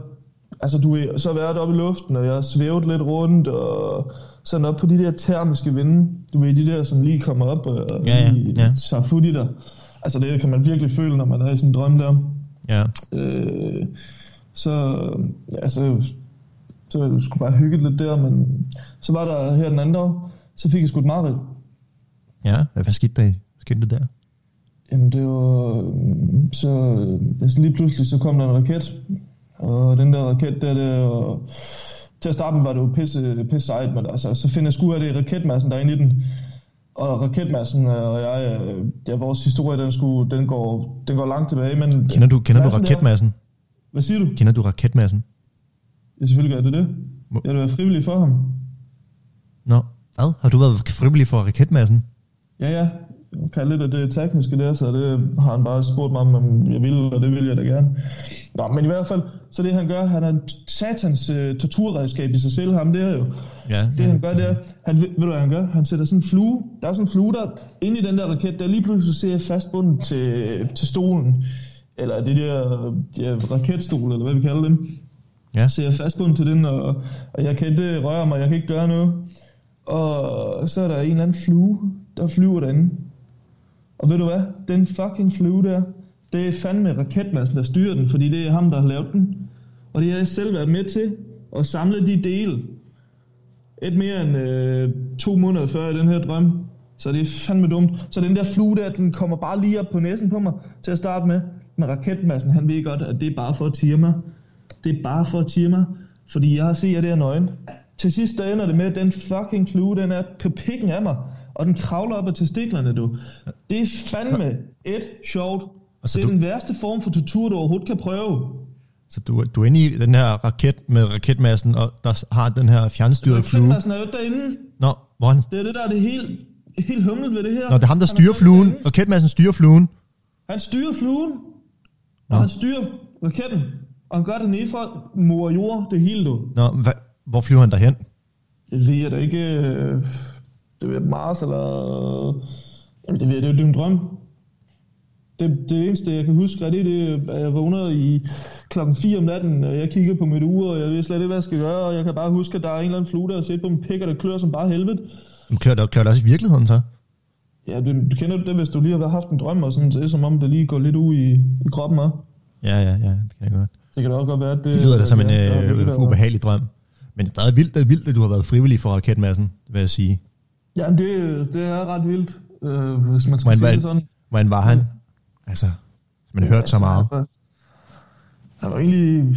altså du ved, så har jeg været oppe i luften, og jeg har svævet lidt rundt, og sådan op på de der termiske vinde, du ved, de der, som lige kommer op og Ja, ja, lige ja. tager fut i dig. Altså det kan man virkelig føle, når man er i sådan en drøm der. Ja. Øh, så, ja, så, det sgu bare hygget lidt der, men så var der her den anden dag, så fik jeg sgu et mareridt. Ja, hvad, skete der, skete der der? Jamen det var, øhm, så altså lige pludselig så kom der en raket, og den der raket der, der og til at starte med var det jo pisse, pisse sejt, men altså, så finder jeg sgu af det raketmassen, der er inde i den. Og raketmassen og jeg, øh, ja, vores historie, den, skulle, den, går, den går langt tilbage, men... Kender du, kender du massen der- raketmassen? Hvad siger du? Kender du raketmassen? Ja, selvfølgelig gør det det. Jeg vil være frivillig for ham. Nå, hvad? Har du været frivillig for raketmassen? Ja, ja. Kan lidt af det tekniske der, så det har han bare spurgt mig om, om jeg vil, og det vil jeg da gerne. Nå, men i hvert fald, så det han gør, han er satans uh, torturredskab i sig selv, ham der jo. Ja, Det han gør, det er, han, ved, ved du hvad han gør? Han sætter sådan en flue, der er sådan en flue der, inde i den der raket, der lige pludselig ser jeg fastbundet til, til stolen, eller det der ja, raketstol, eller hvad vi kalder dem. Ja. Så jeg er fastbundet til den, og, og jeg kan ikke røre mig, jeg kan ikke gøre noget. Og så er der en eller anden flue, der flyver derinde. Og ved du hvad? Den fucking flue der, det er fandme raketmassen, der styrer den, fordi det er ham, der har lavet den. Og det har jeg selv været med til at samle de dele. Et mere end øh, to måneder før i den her drøm. Så det er fandme dumt. Så den der flue der, den kommer bare lige op på næsen på mig til at starte med. Men raketmassen, han ved godt, at det er bare for at tire mig. Det er bare for at tire mig. Fordi jeg har set jer der nøgen. Til sidst der ender det med, at den fucking flue, den er på pikken af mig. Og den kravler op af testiklerne, du. Det er fandme et sjovt. Altså, det er du- den værste form for tortur, du overhovedet kan prøve. Så du, du er inde i den her raket med raketmassen, og der har den her fjernstyrede flue. Raketmassen er jo derinde. Nå, hvor han, Det er det der er det helt, helt humlet ved det her. Nå, det er ham, der Han styrer fluen. derinde. Raketmassen styrer fluen. Han styrer fluen, Nå. og han styrer raketten. Og han gør det nede fra mor jord, det hele du. Nå, hva, hvor flyver han derhen? Det ved jeg da ikke. øh, Det ved Mars eller... Jamen det det er jo det er en drøm. Det, det eneste, jeg kan huske, er det, det er, at jeg vågner i klokken 4 om natten, og jeg kigger på mit ur, og jeg ved slet ikke, hvad jeg skal gøre, og jeg kan bare huske, at der er en eller anden flue, der har set på min pik, og det klør som bare helvede. Men Kører det, kører det også i virkeligheden så? Ja, du, du kender det, hvis du lige har haft en drøm, og sådan, så det er som om, det lige går lidt ud i, i kroppen også. Ja, ja, ja, det kan jeg godt. Det kan da også godt være, at det... Det lyder da som en der er øh, ubehagelig drøm. Men det er vildt, det er vildt, at du har været frivillig for raketmassen, vil jeg sige. Ja, det, det er ret vildt, øh, hvis man skal Hvordan, sige det sådan. hvordan var han? Altså, man hørt så meget. Altså, Han var egentlig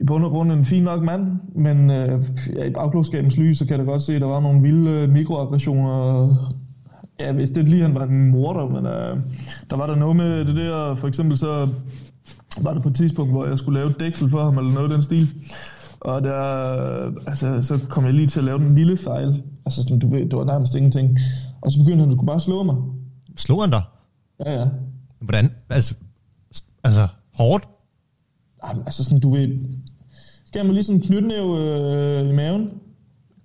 i bund og grund en fin nok mand, men øh, ja, i bagklodskabens lys, så kan jeg da godt se, at der var nogle vilde øh, mikroaggressioner. Ja, hvis det lige han var en morder, men øh, der var der noget med det der, for eksempel så var det på et tidspunkt, hvor jeg skulle lave et dæksel for ham, eller noget af den stil. Og der, altså, så kom jeg lige til at lave den lille fejl. Altså, sådan, du ved, det var nærmest ingenting. Og så begyndte han, du kunne bare slå mig. Slog han dig? Ja, ja. Hvordan? Altså, altså hårdt? Ej, men altså sådan, du ved, gav mig lige sådan en knytnæve øh, i maven,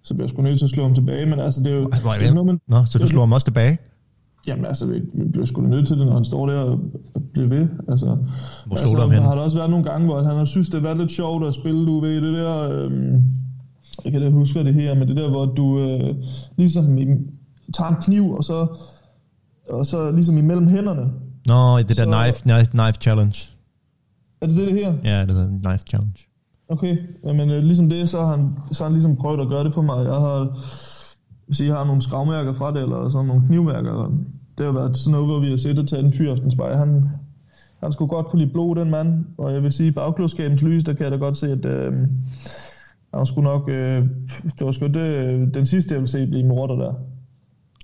så blev jeg sgu nødt til at slå ham tilbage, men altså det er jo... Hvor det er noget, man, Nå, så du slår ham også tilbage? Jamen altså, vi, vi bliver sgu nødt til det, når han står der og, bliver ved. Altså, Hvor altså, der hen? har der også været nogle gange, hvor han har synes, det har været lidt sjovt at spille, du ved, det der... Øh, jeg kan da huske, det her, men det der, hvor du øh, ligesom i, tager en kniv, og så, og så ligesom imellem hænderne. Nå, det der Så- knife, knife, knife challenge. Er det det, det her? Ja, det hedder knife challenge. Okay, jamen øh, ligesom det, så har, han, så har han ligesom prøvet at gøre det på mig. Jeg har, hvis I har nogle skravmærker fra det, eller sådan nogle knivmærker. Det har været sådan noget, hvor vi har siddet og taget en fyraftensbej. Han, han skulle godt kunne lide blod, den mand. Og jeg vil sige, bagklodskabens lys, der kan jeg da godt se, at øh, han skulle nok... Øh, det var sgu det, den sidste, jeg ville se blive morder der.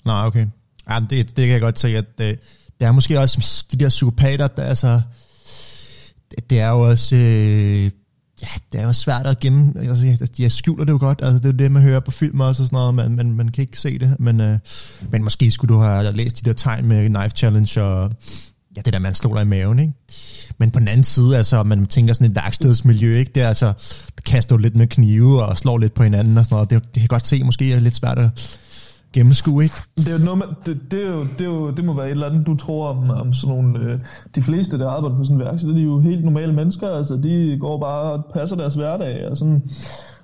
Nej, okay. Ja, men det, det kan jeg godt se, at øh, det, det er måske også de der psykopater, der altså... Det, det er jo også... Øh, ja, det er jo svært at gemme... Altså, altså de skjuler det jo godt. Altså, det er jo det, man hører på film også og sådan noget. Man, man, man kan ikke se det. Men, øh, men måske skulle du have læst de der tegn med Knife Challenge og... Ja, det der, man slår dig i maven, ikke? Men på den anden side, altså, man tænker sådan et værkstedsmiljø, ikke? Det er altså, kaster du lidt med knive og slår lidt på hinanden og sådan noget. Det, det kan godt se, måske er lidt svært at gennemskue, ikke? Det, er jo noget, man, det, det, er jo, det, er jo, det må være et eller andet, du tror om, om sådan nogle... Øh, de fleste, der arbejder på sådan en værksted, de er jo helt normale mennesker. Altså, de går bare og passer deres hverdag. Og sådan,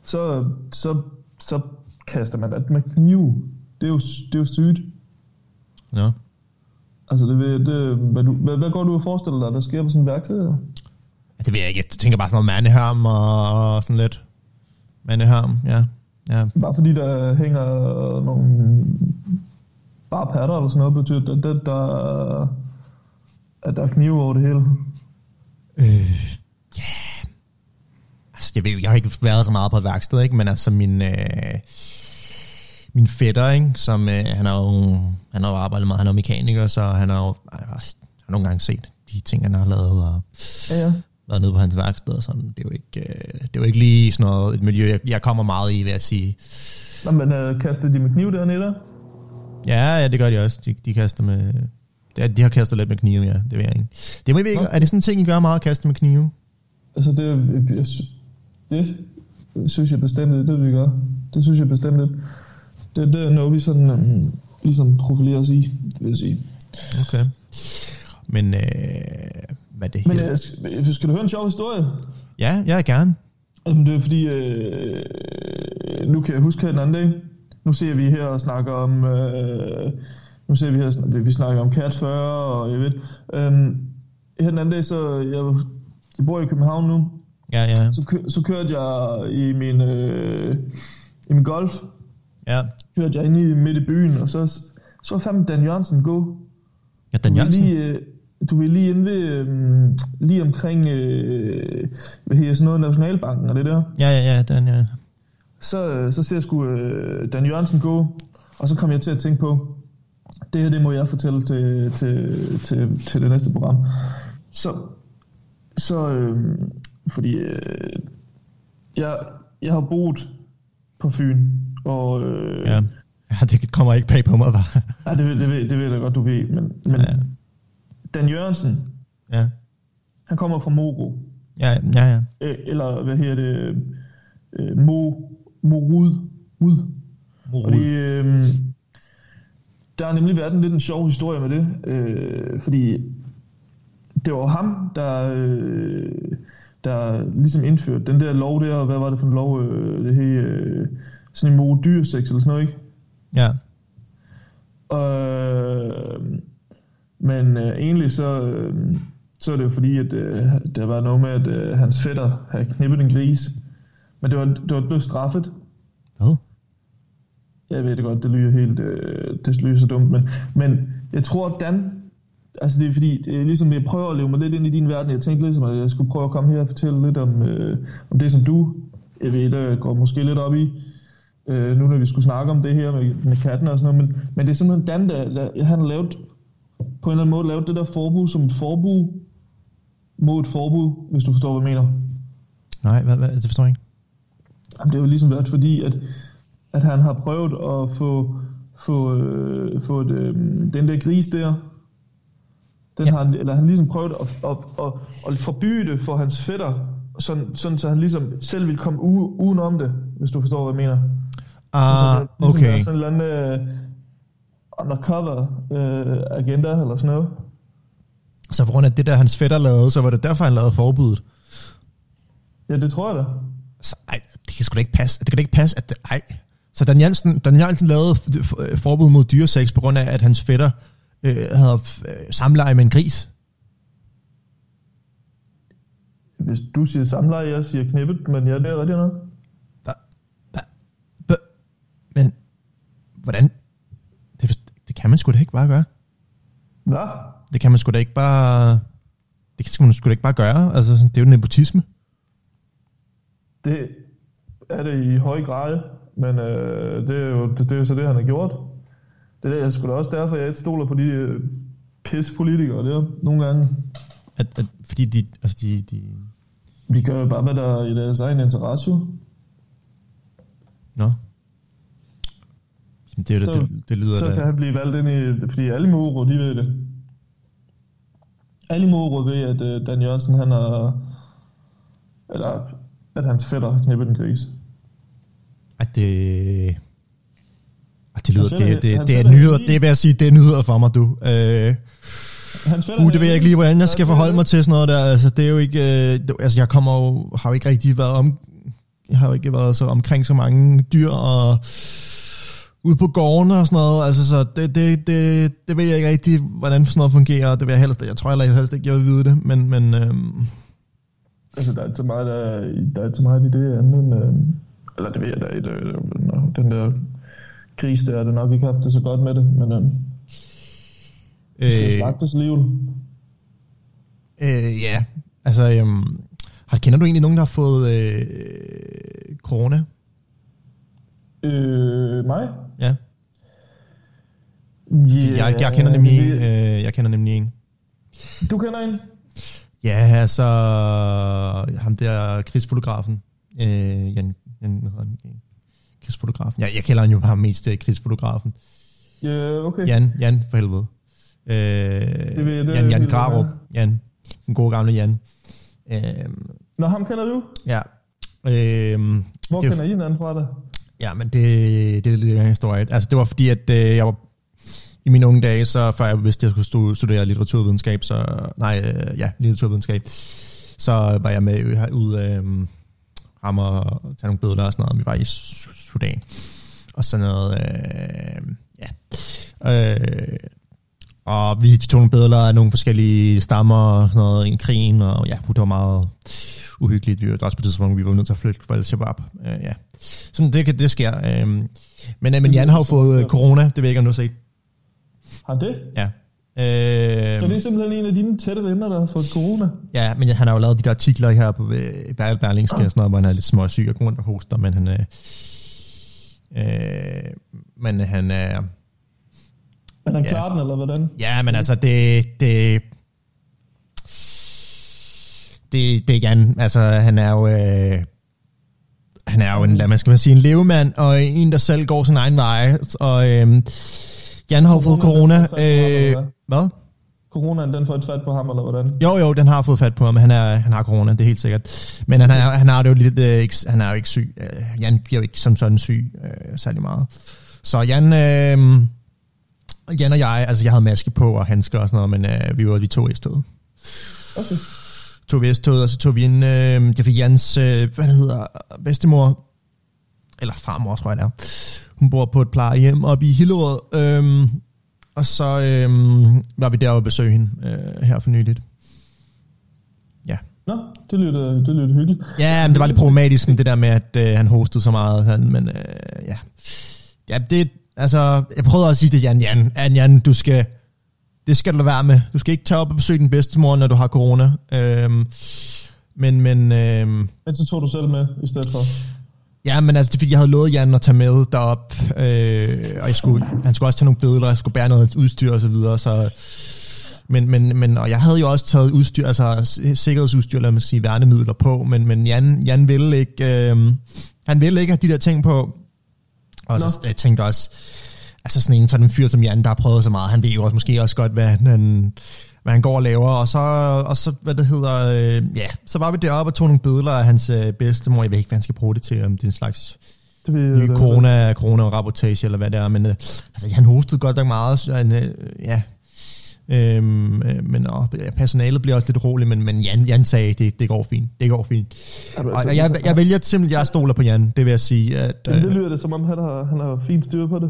så, så, så kaster man det med knive. Det er jo, det er jo sygt. Ja. Altså, det, det, hvad, du, hvad, hvad går du og forestiller dig, der sker på sådan en værksted? Ja, Det ved jeg ikke. Jeg tænker bare sådan noget mandeharm og, og sådan lidt. Mandeharm, ja. Ja. Bare fordi der hænger nogle bare patter eller sådan noget, betyder det, det der, at der er knive over det hele. Øh, ja. Altså, jeg, ved, jeg har ikke været så meget på et værksted, ikke? men altså min, øh, min fætter, ikke? som øh, han har jo han har jo arbejdet meget, han er mekaniker, så han har jo han har nogle gange set de ting, han har lavet, og Ja, ja. Været nede på hans værksted og sådan. Det er jo ikke, øh, det er jo ikke lige sådan noget, et miljø, jeg, jeg kommer meget i, vil jeg sige. Nå, men øh, kastede de med kniv dernede der? Ja, ja, det gør de også. De, de kaster med... Er, de har kastet lidt med knive, ja. Det ved jeg ikke. Det må jeg ikke. Er det sådan en ting, I gør meget at kaste med knive? Altså, det, det synes jeg bestemt, det, det vi gør. Det synes jeg bestemt lidt. Det, det er noget, vi sådan, um, ligesom profilerer os i, det vil jeg sige. Okay. Men, øh, hvad det Men hedder? øh, skal, skal du høre en sjov historie? Ja, jeg er gerne. Jamen, det er fordi, øh, nu kan jeg huske her den anden dag, nu ser vi her og snakker om, øh, nu ser vi her, vi snakker om Cat 40, og jeg ved, øh, her den anden dag, så jeg, jeg bor i København nu, Ja, ja. så, kø, så kørte jeg i min, øh, i min golf, Ja. kørte jeg ind i midt i byen, og så, så var fandme Dan Jørgensen gå. Ja, Dan Jørgensen? Lige, øh, du er lige inde ved, øh, lige omkring, øh, hvad hedder sådan noget, Nationalbanken og det der. Ja, ja, ja, den, ja. Så, øh, så ser jeg sgu øh, Dan Jørgensen gå, og så kom jeg til at tænke på, det her, det må jeg fortælle til, til, til, til det næste program. Så, så øh, fordi øh, jeg, jeg har boet på Fyn, og øh, Ja. ja, det kommer ikke bag på mig, var. ja, det, det, ved, det ved jeg godt, du ved, men, men Ja. Dan Jørgensen, Ja. han kommer fra Moro, Ja, ja, ja. øh, eller hvad hedder det, øh, Mo, Morud, Ud. Morud. Fordi, øh, der har nemlig været en lidt en sjov historie med det, øh, fordi det var ham, der, øh, der ligesom indførte den der lov der, og hvad var det for en lov, øh, det hed, øh, sådan en mod dyresex eller sådan noget, ikke? Ja. Øh, men øh, egentlig så, øh, så er det jo fordi, at øh, der var noget med, at øh, hans fætter havde knippet en gris. Men det var, det var blevet straffet. Hvad? Jeg ved det godt, det lyder helt, øh, det lyder så dumt, men, men jeg tror, at Dan, altså det er fordi, det er ligesom, jeg prøver at leve mig lidt ind i din verden. Jeg tænkte ligesom, at jeg skulle prøve at komme her og fortælle lidt om, øh, om det, som du, jeg ved, der går måske lidt op i, øh, nu når vi skulle snakke om det her med, med katten og sådan noget, men, men det er simpelthen Dan, der, der han har lavet, på en eller anden måde lavet det der forbud som et forbud mod et forbud, hvis du forstår, hvad jeg mener. Nej, hvad, hvad, det forstår jeg ikke. Jamen, det har jo ligesom været fordi, at, at han har prøvet at få, få, øh, få et, øh, den der gris der, den ja. har, han- eller han ligesom prøvet at, at, at, at forbyde det for hans fætter, sådan, sådan så han ligesom selv vil komme u, udenom det, hvis du forstår, hvad jeg mener. Ah, Altså, ligesom okay. Sådan en eller anden øh, undercover øh, agenda eller sådan noget. Så på grund af det der, hans fætter lavede, så var det derfor, han lavede forbuddet. Ja, det tror jeg da. Så, ej, det kan sgu da ikke passe. Det kan da ikke passe, at det, ej. Så Dan Jensen, Dan Jensen lavede f- forbud mod dyresex på grund af, at hans fætter øh, havde øh, samleje med en gris. Hvis du siger samleje, jeg siger knippet, men ja, det er rigtigt nok. Men hvordan? Kan man sgu da ikke bare gøre. Hvad? Det kan man sgu da ikke bare... Det kan man sgu da ikke bare gøre. Altså, det er jo nepotisme. Det er det i høj grad, men øh, det, er jo, det, det er jo så det, han har gjort. Det er jeg skulle også derfor, jeg ikke stoler på de øh, pispolitikere der nogle gange. At, at, fordi de, altså de, de... De gør jo bare, hvad der er i deres egen interesse. Nå. Jamen, det, er det, Så- det, det lyder Så da... kan han blive valgt ind i, fordi alle i Moro, de ved det. Alle i Moro ved, at øh, Dan Jørgensen, han har, eller at hans fætter har knippet en gris. At det... Det lyder, det, det, han det er nyheder, det vil jeg sige, det er nyheder for mig, du. Øh, uh, det ved jeg ikke lige, hvordan jeg skal forholde mig til sådan noget der. Altså, det er jo ikke, øh, det, altså, jeg kommer jo, har jo ikke rigtig været om, jeg har jo ikke været så omkring så mange dyr og ude på gårdene og sådan noget. Altså, så det, det, det, det ved jeg ikke rigtig, hvordan sådan noget fungerer. Det vil jeg helst, jeg tror heller jeg helst ikke, jeg vil vide det, men, men øhm, Altså, der er ikke så meget, der, der er ikke så meget i det andet end, øh, eller det ved jeg da ikke, øh, den der gris der, er det nok ikke haft det så godt med det, men øh, det skal Øh. slagtes alligevel. øh, ja, altså, øhm, har, kender du egentlig nogen, der har fået øh, corona? Øh, mig? Ja. Yeah, jeg, jeg kender nemlig en, øh, jeg kender nemlig en. Du kender en? Ja, altså ham der krigsfotografen. Øh, Jan, Jan, hvad hedder han? Krigsfotografen. Ja, jeg kalder han jo ham mest øh, krigsfotografen. Ja, okay. Jan, Jan for helvede. Øh, Det ved det Jan, Jan Grarup. Jan. Den gode gamle Jan. Øh, Nå, ham kender du? ja. Øh, Hvor det- kender I hinanden fra det? Ja, men det, det er lidt en historie. Altså, det var fordi, at øh, jeg var i mine unge dage, så før jeg vidste, at jeg skulle studere litteraturvidenskab, så, nej, øh, ja, litteraturvidenskab, så var jeg med ud- af øh, ham og tage nogle billeder og sådan noget, vi var i Sudan. Og sådan noget, øh, ja. Øh, og vi tog nogle billeder af nogle forskellige stammer og sådan noget i krigen, og ja, det var meget uhyggeligt. Vi var også på et tidspunkt, vi var nødt til at flytte fra Al-Shabaab. Øh, ja. Sådan, det, det sker. Øh, men, øh, men Jan har jo fået øh, corona, det ved jeg ikke, om du har set. Har det? Ja. Øh, Så det er simpelthen en af dine tætte venner, der har fået corona? Ja, men han har jo lavet de der artikler her på øh, Ber- Berlingske og sådan noget, hvor han er lidt småsyg og går rundt og hoster, men han er... Øh, men han er... Men han Ja. klarer den, eller hvordan? Ja, men altså, det... det det, det er Jan, altså han er jo, øh, han er jo en, hvad skal man sige, en levemand, og en, der selv går sin egen vej, og øh, Jan har jo fået corona, øh, hvad? Coronaen, den får fat på ham, eller hvordan? Jo, jo, den har fået fat på ham, men han, er, han har corona, det er helt sikkert. Men han, er, han har det jo lidt, øh, ikke, han er jo ikke syg. Øh, Jan bliver jo ikke som sådan syg øh, særlig meget. Så Jan, øh, Jan og jeg, altså jeg havde maske på og handsker og sådan noget, men øh, vi var vi to i stedet. Okay. Tog vi S-toget, og så tog vi ind, øh, det fik Jans, øh, hvad det hedder, bedstemor, eller farmor, tror jeg det er. Hun bor på et plejehjem oppe i Hillerød, øh, og så øh, var vi deroppe og besøge hende øh, her for nyligt. Ja. Nå, det lyder, det lyder hyggeligt. Ja, men det var lidt problematisk med det der med, at øh, han hostede så meget. Han, men øh, ja. ja, det, altså, jeg prøvede også at sige til Jan, Jan, Jan, Jan, du skal, det skal du lade være med. Du skal ikke tage op og besøge din bedstemor, når du har corona. Øhm, men, men, øhm, Men så tog du selv med, i stedet for. ja, men altså, det er fordi, jeg havde lovet Jan at tage med derop, øh, og jeg skulle, han skulle også tage nogle billeder, jeg skulle bære noget udstyr og så videre, så... Men, men, men, og jeg havde jo også taget udstyr, altså sikkerhedsudstyr, lad mig sige, værnemidler på, men, men Jan, Jan ville ikke, øh, han ville ikke have de der ting på. Og så jeg tænkte også, altså sådan en sådan en fyr som Jan, der har prøvet så meget, han ved jo også måske også godt, hvad han, hvad han går og laver, og så, og så hvad det hedder, øh, ja, så var vi deroppe og tog nogle billeder af hans øh, bedstemor, jeg ved ikke, hvad han skal bruge det til, om det er en slags Det vil, ny corona, corona-rapportage, eller hvad det er, men øh, altså, han hostede godt nok meget, så han, øh, ja, Øhm, øh, men og, personalet bliver også lidt roligt, men, men Jan, Jan sagde, det, det går fint, det går fint. Men Og, altså, og jeg, jeg vælger simpelthen, jeg stoler på Jan, det vil jeg sige. At, Jamen, det øh, lyder det, som om han har, han har fint styr på det.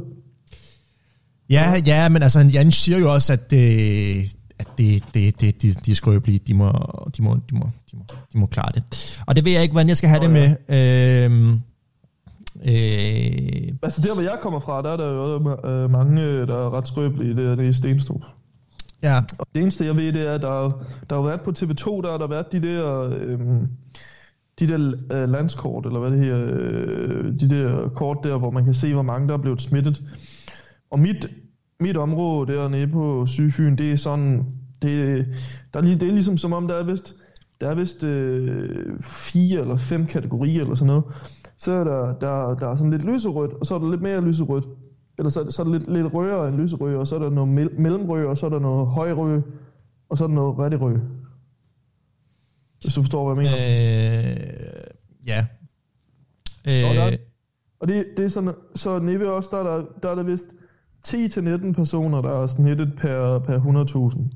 Ja, ja, men altså, Jan siger jo også, at, det, at det, det, det, de, de er skrøbelige, de må, de, må, de, må, de, må, de må klare det. Og det ved jeg ikke, hvordan jeg skal have det med. Øhm, øh, Altså der, hvor jeg kommer fra, der er der jo øh, mange, øh, der er ret skrøbelige, det er det i Stenstrup. Ja. Og det eneste, jeg ved, det er, at der, der har været på TV2, der har der været de der, øh, de der øh, landskort, eller hvad det her, øh, de der kort der, hvor man kan se, hvor mange der er blevet smittet. Og mit, mit område dernede på Sydfyn, det er sådan, det, der er, lige- det er ligesom som om, der er vist, der er vist øh, fire eller fem kategorier eller sådan noget. Så er der, der, der er sådan lidt lyserødt, og så er der lidt mere lyserødt. Eller så, er så er der lidt, lidt rødere end lyserød, og så er der noget mel- mellemrød, og så er der noget højrød, og så er der noget rettigrød. Hvis du forstår, hvad jeg mener. Øh, ja. Der, Øh, er, Og det, det er sådan, så nede ved os, der er der, der, er der vist 10-19 personer, der er snittet per, per 100.000.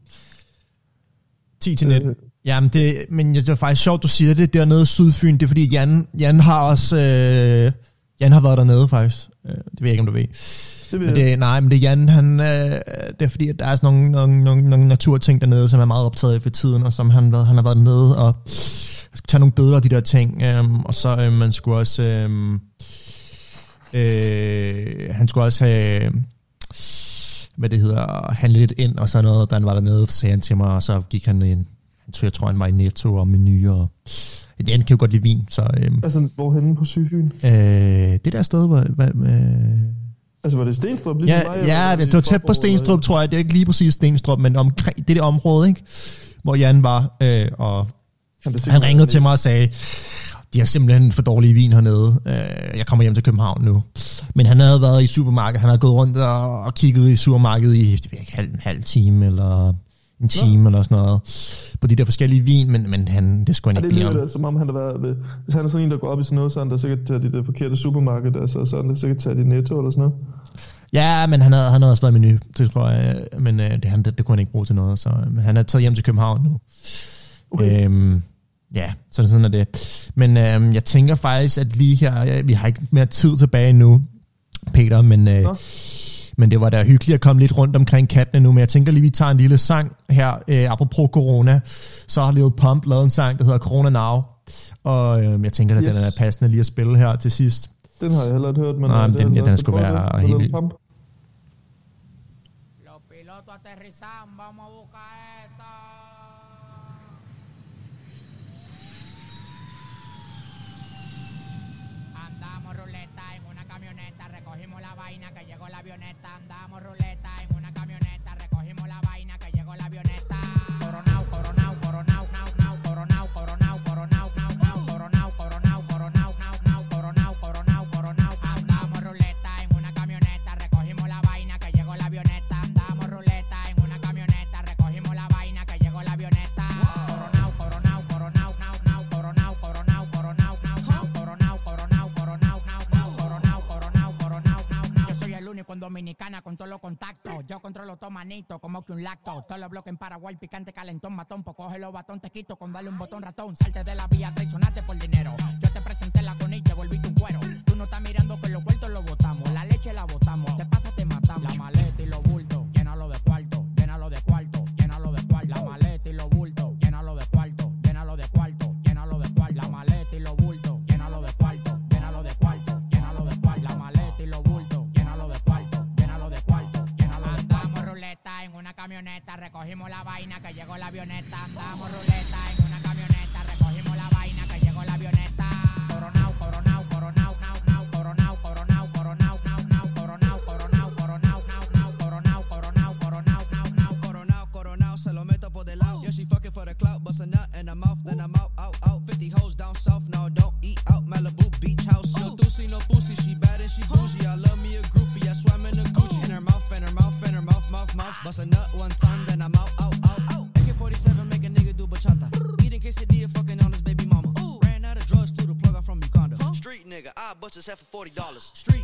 10 til 19. Jamen, det, men det er faktisk sjovt, du siger det dernede Sydfyn. Det er fordi, Jan, Jan har også... Øh, Jan har været dernede, faktisk. Øh, det ved jeg ikke, om du ved. Det ved men det, nej, men det er Jan, han, øh, det er fordi, at der er sådan nogle, nogle, nogle, nogle naturting dernede, som er meget optaget af for tiden, og som han, han har været nede og tage nogle billeder af de der ting, øhm, og så øh, man skulle også, øhm, øh, han skulle også have, hvad det hedder, handle lidt ind og sådan noget, da han var dernede, sagde han til mig, og så gik han ind, tror, jeg tror, han var i Netto og Menu, og han kan jo godt lide vin, så øhm, Altså, hvorhenne på Sydfyn? øh, det der sted, hvor, hvad, øh, Altså, var det Stenstrup ligesom Ja, mig? ja var det var tæt på Stenstrup, tror jeg. Det er ikke lige præcis Stenstrup, men omkring det der område, ikke? hvor Jan var. Øh, og Han, han ringede til mig og sagde, de har simpelthen for dårlige vin hernede. Øh, jeg kommer hjem til København nu. Men han havde været i supermarkedet. Han havde gået rundt og, og kigget i supermarkedet i det ved ikke, halv, en halv time eller en time ja. eller sådan noget. På de der forskellige vin, men, men han, det skulle Ja, han det ikke lyder om. da, som om han har været ved, Hvis han er sådan en, der går op i sådan noget, så er han da sikkert taget i det forkerte supermarked, altså, så er han da sikkert taget i Netto eller sådan noget. Ja, men han havde, han havde også været i menu, det tror jeg. Men øh, det, han, det, det kunne han ikke bruge til noget. Så øh, han er taget hjem til København nu. Okay. Øhm, ja, så sådan er det. Men øh, jeg tænker faktisk, at lige her, ja, vi har ikke mere tid tilbage nu, Peter, men, øh, men det var da hyggeligt at komme lidt rundt omkring kattene nu. Men jeg tænker lige, vi tager en lille sang her, øh, apropos corona. Så har Lil Pump lavet en sang, der hedder Corona Now. Og øh, jeg tænker, at yes. den er passende lige at spille her til sidst. Den har jeg heller ikke hørt, men... Nej, øh, men den, er ja, den skulle være helt vild. Pump. Andamos vaina que llegó la avioneta. Andamos ruleta en una camioneta, único en Dominicana con todos los contactos. Yo controlo todo manito, como que un lacto. Todos los bloques en Paraguay, picante, calentón, matón. Pues coge los batón, te quito con darle un botón ratón. Salte de la vía, traicionate por dinero. Yo te presenté la con y te volviste un cuero. Tú no estás mirando que los vueltos lo botamos. Recogimos la vaina que llegó la avioneta. Andamos ruleta forty dollars. Street